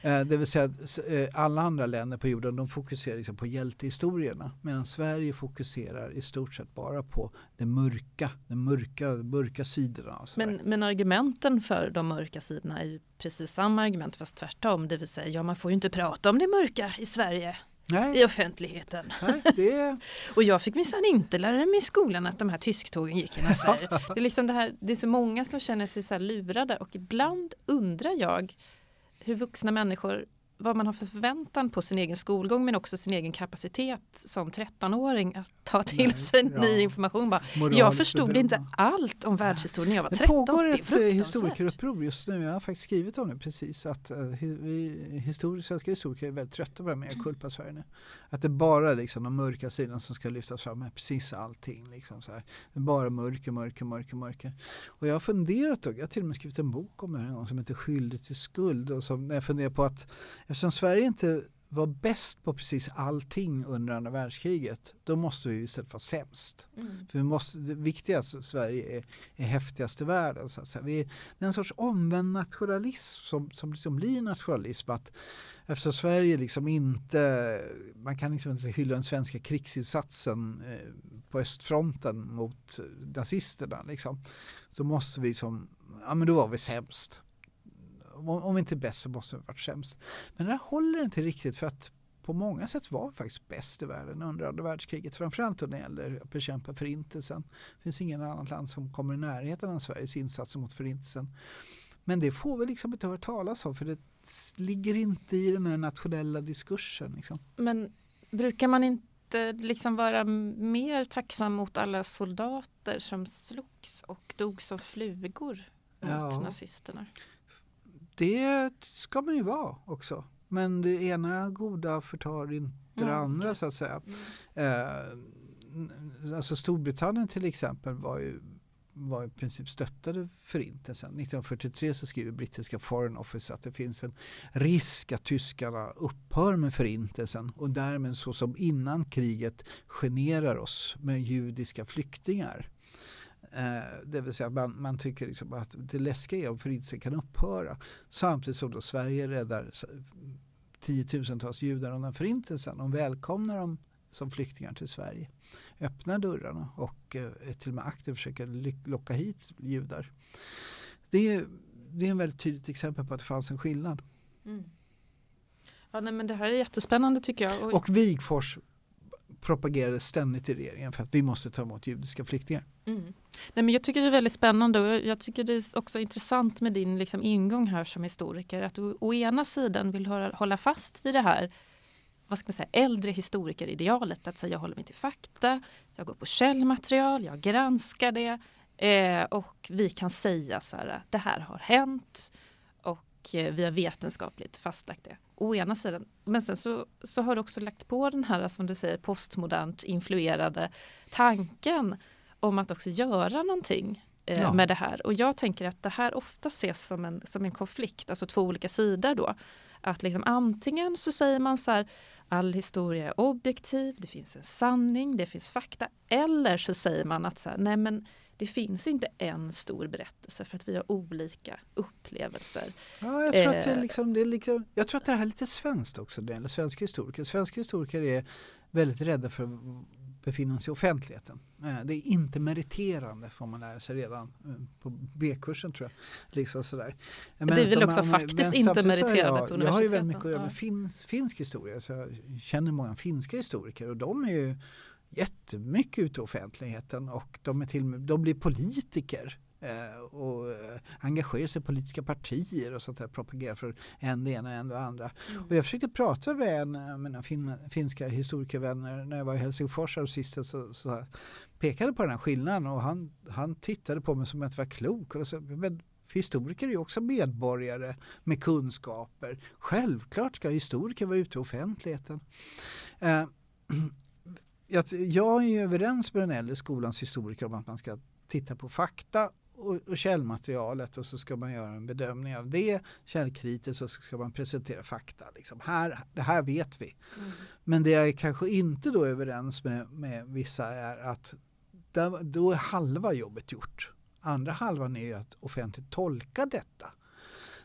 Eh, Det vill säga att eh, alla andra länder på jorden de fokuserar liksom på hjältehistorierna medan Sverige fokuserar i stort sett bara på det mörka, de mörka, mörka sidorna. Men, men argumenten för de mörka sidorna är ju precis samma argument fast tvärtom. Det vill säga, ja man får ju inte prata om det mörka i Sverige nej, i offentligheten. nej, det [LAUGHS] Och jag fick minsann inte lära mig i skolan att de här tysktågen gick genom Sverige. [LAUGHS] Det är, liksom det, här, det är så många som känner sig så lurade och ibland undrar jag hur vuxna människor vad man har för förväntan på sin egen skolgång men också sin egen kapacitet som 13-åring att ta till Nej, sig ja. ny information. Bara, jag förstod inte allt om världshistorien när jag var Det 13. pågår Det är ett eh, historikeruppror just nu. Jag har faktiskt skrivit om det precis. Att hi- vi histori- svenska historiker är väldigt trötta på det här med kulpa Sverige nu. Att det bara är liksom de mörka sidan som ska lyftas fram med precis allting. Liksom så här. Det är bara mörker, mörker, mörker, mörker. Och jag har funderat, och jag har till och med skrivit en bok om det här en gång som heter Skyldig till skuld. Och som när jag funderar på att eftersom Sverige inte var bäst på precis allting under andra världskriget, då måste vi istället vara sämst. Mm. För vi måste, det viktigaste Sverige är, är häftigast i världen. Så att säga. Vi, det är en sorts omvänd nationalism som, som liksom blir nationalism. Att eftersom Sverige liksom inte, man kan liksom inte hylla den svenska krigsinsatsen eh, på östfronten mot eh, nazisterna. Liksom, så måste vi som, ja men då var vi sämst. Om, inte bäst så måste ha varit sämst. Men det här håller inte riktigt för att på många sätt var vi faktiskt bäst i världen under andra världskriget. Framförallt när det gäller att bekämpa förintelsen. Det finns ingen annat land som kommer i närheten av Sveriges insatser mot förintelsen. Men det får vi liksom inte höra talas om för det ligger inte i den här nationella diskursen. Liksom. Men brukar man inte liksom vara mer tacksam mot alla soldater som slogs och dog som flugor mot Ja. nazisterna? Det ska man ju vara också. Men det ena goda förtar inte det Mm, andra okej. så att säga. Eh, alltså Storbritannien till exempel var ju var i princip stöttade förintelsen. 1943 så skriver brittiska Foreign Office att det finns en risk att tyskarna upphör med förintelsen och därmed så som innan kriget generar oss med judiska flyktingar. Eh, det vill säga man, man tycker liksom att det läskiga är om förintelsen kan upphöra samtidigt som då Sverige räddar tiotusentals judar undan förintelsen och välkomnar dem som flyktingar till Sverige. Öppnar dörrarna och eh, till och med aktivt försöker locka hit judar. Det är, det är en väldigt tydligt exempel på att det fanns en skillnad. Mm. Ja, nej, men det här är jättespännande tycker jag. Och, Och Wigforss propagerade ständigt i regeringen för att vi måste ta emot judiska flyktingar. mm. nej, men jag tycker det är väldigt spännande och jag, tycker det är också intressant med din liksom, ingång här som historiker. Att du å ena sidan vill höra, hålla fast vid det här vad ska man säga, äldre historikeridealet. Att säga, jag håller mig till fakta, jag går på källmaterial, jag granskar det eh, och vi kan säga så här, det här har hänt och eh, vi har vetenskapligt fastlagt det. Å ena sidan. Men sen så, så har du också lagt på den här, som du säger, postmodernt influerade tanken om att också göra någonting eh, Ja. med det här. Och jag tänker att det här ofta ses som en, som en konflikt, alltså två olika sidor då. Att liksom antingen så säger man så här all historia är objektiv, det finns en sanning, det finns fakta. Eller så säger man att så här, nej men det finns inte en stor berättelse för att vi har olika upplevelser. Ja, jag, tror att det är eh. liksom, det liksom, jag tror att det här är lite svenskt också, det gäller svenska historiker. Svenska historiker är väldigt rädda för befinna sig i offentligheten. Eh, det är inte meriterande får man lära sig redan eh, på B-kursen tror jag. Liksom sådär. Men det är väl också man, faktiskt inte meriterande jag, på universiteten. Jag har ju väldigt mycket att göra med finsk, finsk historia så jag känner många finska historiker och de är ju jättemycket ute i offentligheten och de, är till, de blir politiker och eh, engagerar sig i politiska partier och sånt där, propagerar för en det ena och en det andra. Mm. Och jag försökte prata med en av mina fin, finska historikervänner när jag var i Helsingfors och sist så, så pekade på den här skillnaden och han, han tittade på mig som att jag var klok. Och så, men historiker är ju också medborgare med kunskaper. Självklart ska historiker vara ute i offentligheten. Eh, [CLEARS THROAT] jag, jag är överens med den äldre skolans historiker om att man ska titta på fakta och, och källmaterialet och så ska man göra en bedömning av det. Källkritiskt så ska man presentera fakta. Liksom. Här, det här vet vi. Mm. Men det jag är kanske inte då överens med, med vissa är att där, då är halva jobbet gjort. Andra halvan är att offentligt tolka detta.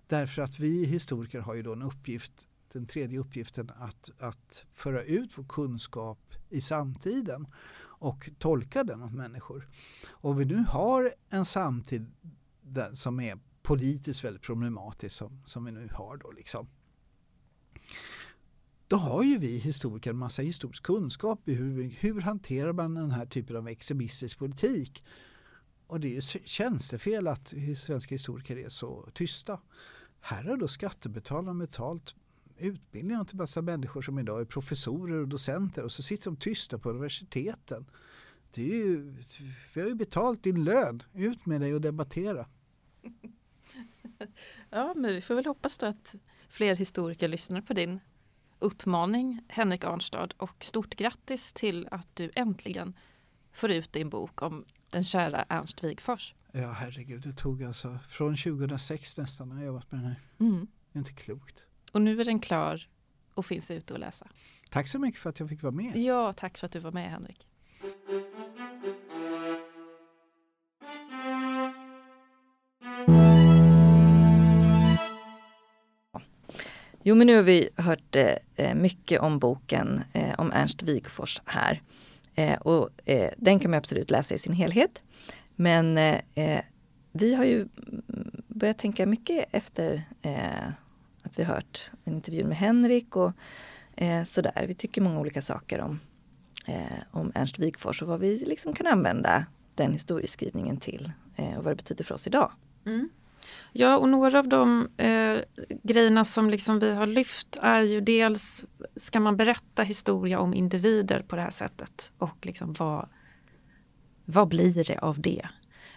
Därför att vi historiker har ju då en uppgift, den tredje uppgiften att, att föra ut vår kunskap i samtiden och tolka den åt människor. Och vi nu har en samtid som är politiskt väldigt problematisk som, som vi nu har då liksom. Då har ju vi historiker en massa historisk kunskap i hur, hur hanterar man den här typen av extremistisk politik. Och det är ju tjänstefel att svenska historiker är så tysta. Här har då skattebetalarna betalt utbildning till massa människor som idag är professorer och docenter och så sitter de tysta på universiteten. Det är ju, vi har ju betalt din lön, ut med dig och debattera. [LAUGHS] Ja, men vi får väl hoppas då att fler historiker lyssnar på din uppmaning Henrik Arnstad och stort grattis till att du äntligen får ut din bok om den kära Ernst Wigfors. Ja herregud, det tog alltså från 2006 nästan när jag jobbat med den här. Mm. Det är inte klokt. Och nu är den klar och finns ute att läsa. Tack så mycket för att jag fick vara med. Ja, tack för att du var med Henrik. Jo, men nu har vi hört eh, mycket om boken eh, om Ernst Wigforss här. Eh, och eh, den kan man absolut läsa i sin helhet. Men eh, eh, vi har ju börjat tänka mycket efter vi hört en intervju med Henrik och eh, sådär. Vi tycker många olika saker om, eh, om Ernst Wigforss och vad vi liksom kan använda den historieskrivningen till eh, och vad det betyder för oss idag. Mm. Ja, och några av de eh, grejerna som liksom vi har lyft är ju dels ska man berätta historia om individer på det här sättet och liksom vad, vad blir det av det?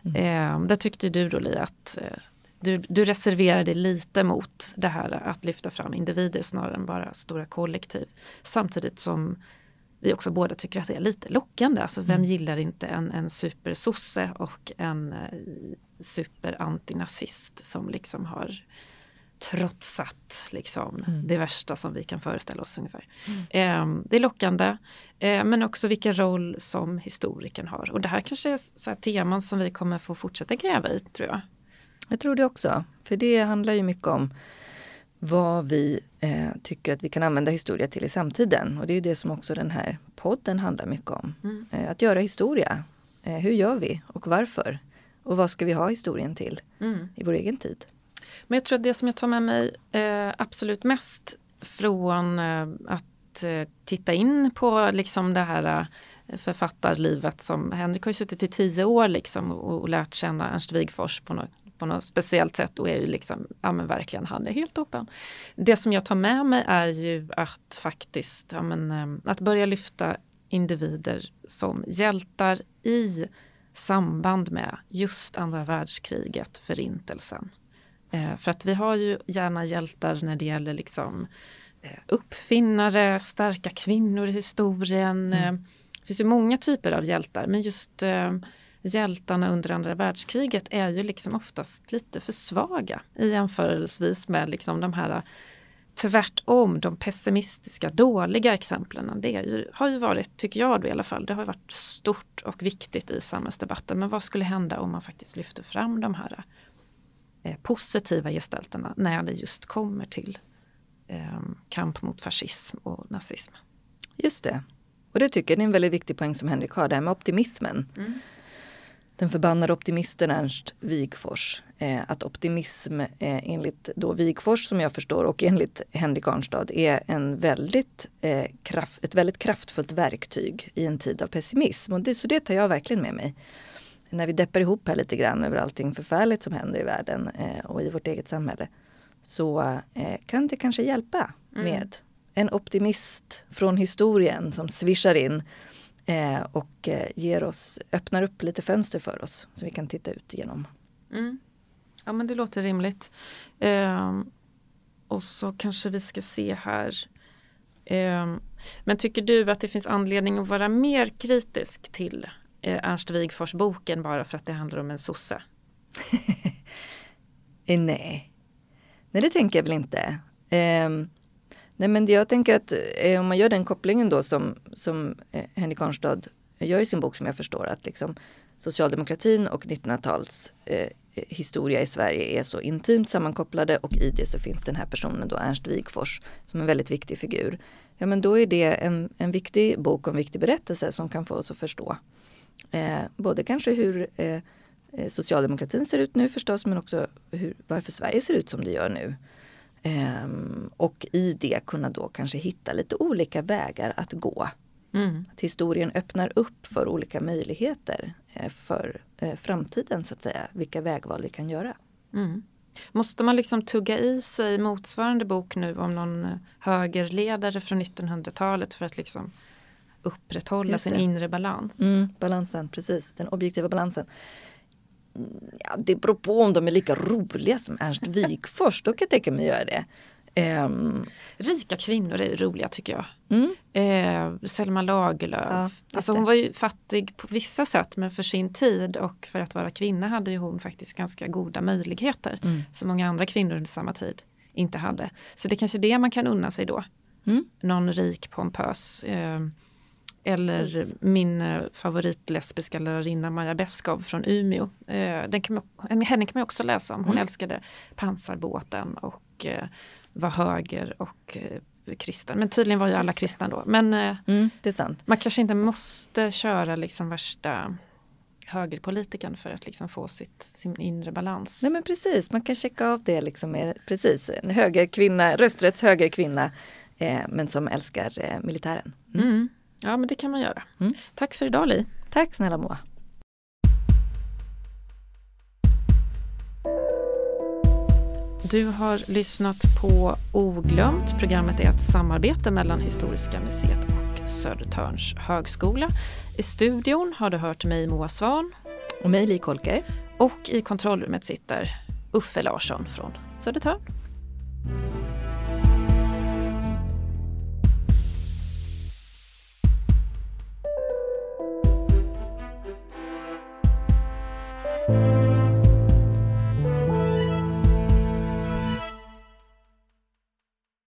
Mm. Eh, där tyckte du då Li att eh, du, du reserverar dig lite mot det här att lyfta fram individer snarare än bara stora kollektiv. Samtidigt som vi också båda tycker att det är lite lockande. Alltså vem mm. gillar inte en, en supersosse och en eh, superantinazist som liksom har trotsat liksom, mm. det värsta som vi kan föreställa oss ungefär. Mm. Eh, det är lockande, eh, men också vilken roll som historikern har. Och det här kanske är så teman som vi kommer få fortsätta gräva i, tror jag. Jag tror det också. För det handlar ju mycket om vad vi eh, tycker att vi kan använda historia till i samtiden. Och det är det som också den här podden handlar mycket om. Mm. Eh, att göra historia. Eh, hur gör vi och varför? Och vad ska vi ha historien till mm. i vår egen tid? Men jag tror att det som jag tar med mig eh, absolut mest från eh, att eh, titta in på liksom det här författarlivet som Henrik har suttit i tio år liksom och, och lärt känna Ernst Wigfors på något på något speciellt sätt och är ju liksom, ja men verkligen han är helt toppen. Det som jag tar med mig är ju att faktiskt, ja men, eh, att börja lyfta individer som hjältar i samband med just andra världskriget, förintelsen. Eh, för att vi har ju gärna hjältar när det gäller liksom eh, uppfinnare, starka kvinnor i historien. Mm. Eh, det finns ju många typer av hjältar men just hjältarna under andra världskriget är ju liksom oftast lite för svaga i jämförelsevis med liksom de här tvärtom, de pessimistiska, dåliga exemplen, det ju, har ju varit, tycker jag då i alla fall, det har varit stort och viktigt i samhällsdebatten. Men vad skulle hända om man faktiskt lyfter fram de här eh, positiva gestalterna när det just kommer till eh, kamp mot fascism och nazism? Just det. Och det tycker jag är en väldigt viktig poäng som Henrik har, det här med optimismen. Mm den förbannade optimisten Ernst Wigfors. Eh, att optimism eh, enligt då Wigfors som jag förstår och enligt Henrik Arnstad är en väldigt, eh, kraft, ett väldigt kraftfullt verktyg i en tid av pessimism. Och det, så det tar jag verkligen med mig. När vi deppar ihop här lite grann över allting förfärligt som händer i världen och i vårt eget samhälle så kan det kanske hjälpa mm. med en optimist från historien som svischar in Eh, och eh, ger oss, öppnar upp lite fönster för oss som vi kan titta ut genom. Mm. Ja men det låter rimligt. Eh, och så kanske vi ska se här. Eh, men tycker du att det finns anledning att vara mer kritisk till eh, Ernst Wigfors boken bara för att det handlar om en sosse? [LAUGHS] Eh, nej. Nej det tänker jag väl inte. Um, Nej men jag tänker att eh, om man gör den kopplingen då som, som eh, Henrik Arnstad eh, gör i sin bok som jag förstår att liksom socialdemokratin och 1900-tals eh, eh, historia i Sverige är så intimt sammankopplade och i det så finns den här personen då Ernst Wigfors som en väldigt viktig figur. Ja men då är det en, en viktig bok och en viktig berättelse som kan få oss att förstå eh, både kanske hur eh, eh socialdemokratin ser ut nu förstås men också hur, varför Sverige ser ut som det gör nu. Um, och i det kunna då kanske hitta lite olika vägar att gå. Mm. Att historien öppnar upp för olika möjligheter eh, för eh, framtiden så att säga. Vilka vägval vi kan göra. Mm. Måste man liksom tugga i sig motsvarande bok nu om någon högerledare från 1900-talet för att liksom upprätthålla sin inre balans? Mm, balansen, precis, den objektiva balansen. Ja, det beror på om de är lika roliga som Ernst [LAUGHS] Wigforss. Då kan jag tänka mig att göra det. Um, Rika kvinnor är roliga tycker jag. Mm. Eh, Selma Lagerlöf. Ja, alltså hon var ju fattig på vissa sätt men för sin tid och för att vara kvinna hade ju hon faktiskt ganska goda möjligheter. Mm. Som många andra kvinnor under samma tid inte hade. Så det är kanske är det man kan unna sig då. Mm. Någon rik pompös eh, eller Precis. min eh, favoritlesbiska lärarinna Maja Beskow från Umeå. Eh, den kan man, henne kan man också läsa om. Hon mm. älskade pansarbåten och eh, var höger och kristen. Men tydligen var ju alla kristna då. Men mm, det är sant. man kanske inte måste köra liksom värsta högerpolitiken för att liksom få sitt, sin inre balans. Nej men precis, man kan checka av det liksom med, precis, en högerkvinna, rösträtts högerkvinna eh, men som älskar eh, militären. Mm. Mm. Ja, men det kan man göra. Mm. Tack för idag Li. Tack snälla Moa. Du har lyssnat på Oglömt. Programmet är ett samarbete mellan Historiska museet och Södertörns högskola. I studion har du hört mig Moa Svan. Och mig Li Kolker. Och i kontrollrummet sitter Uffe Larsson från Södertörn.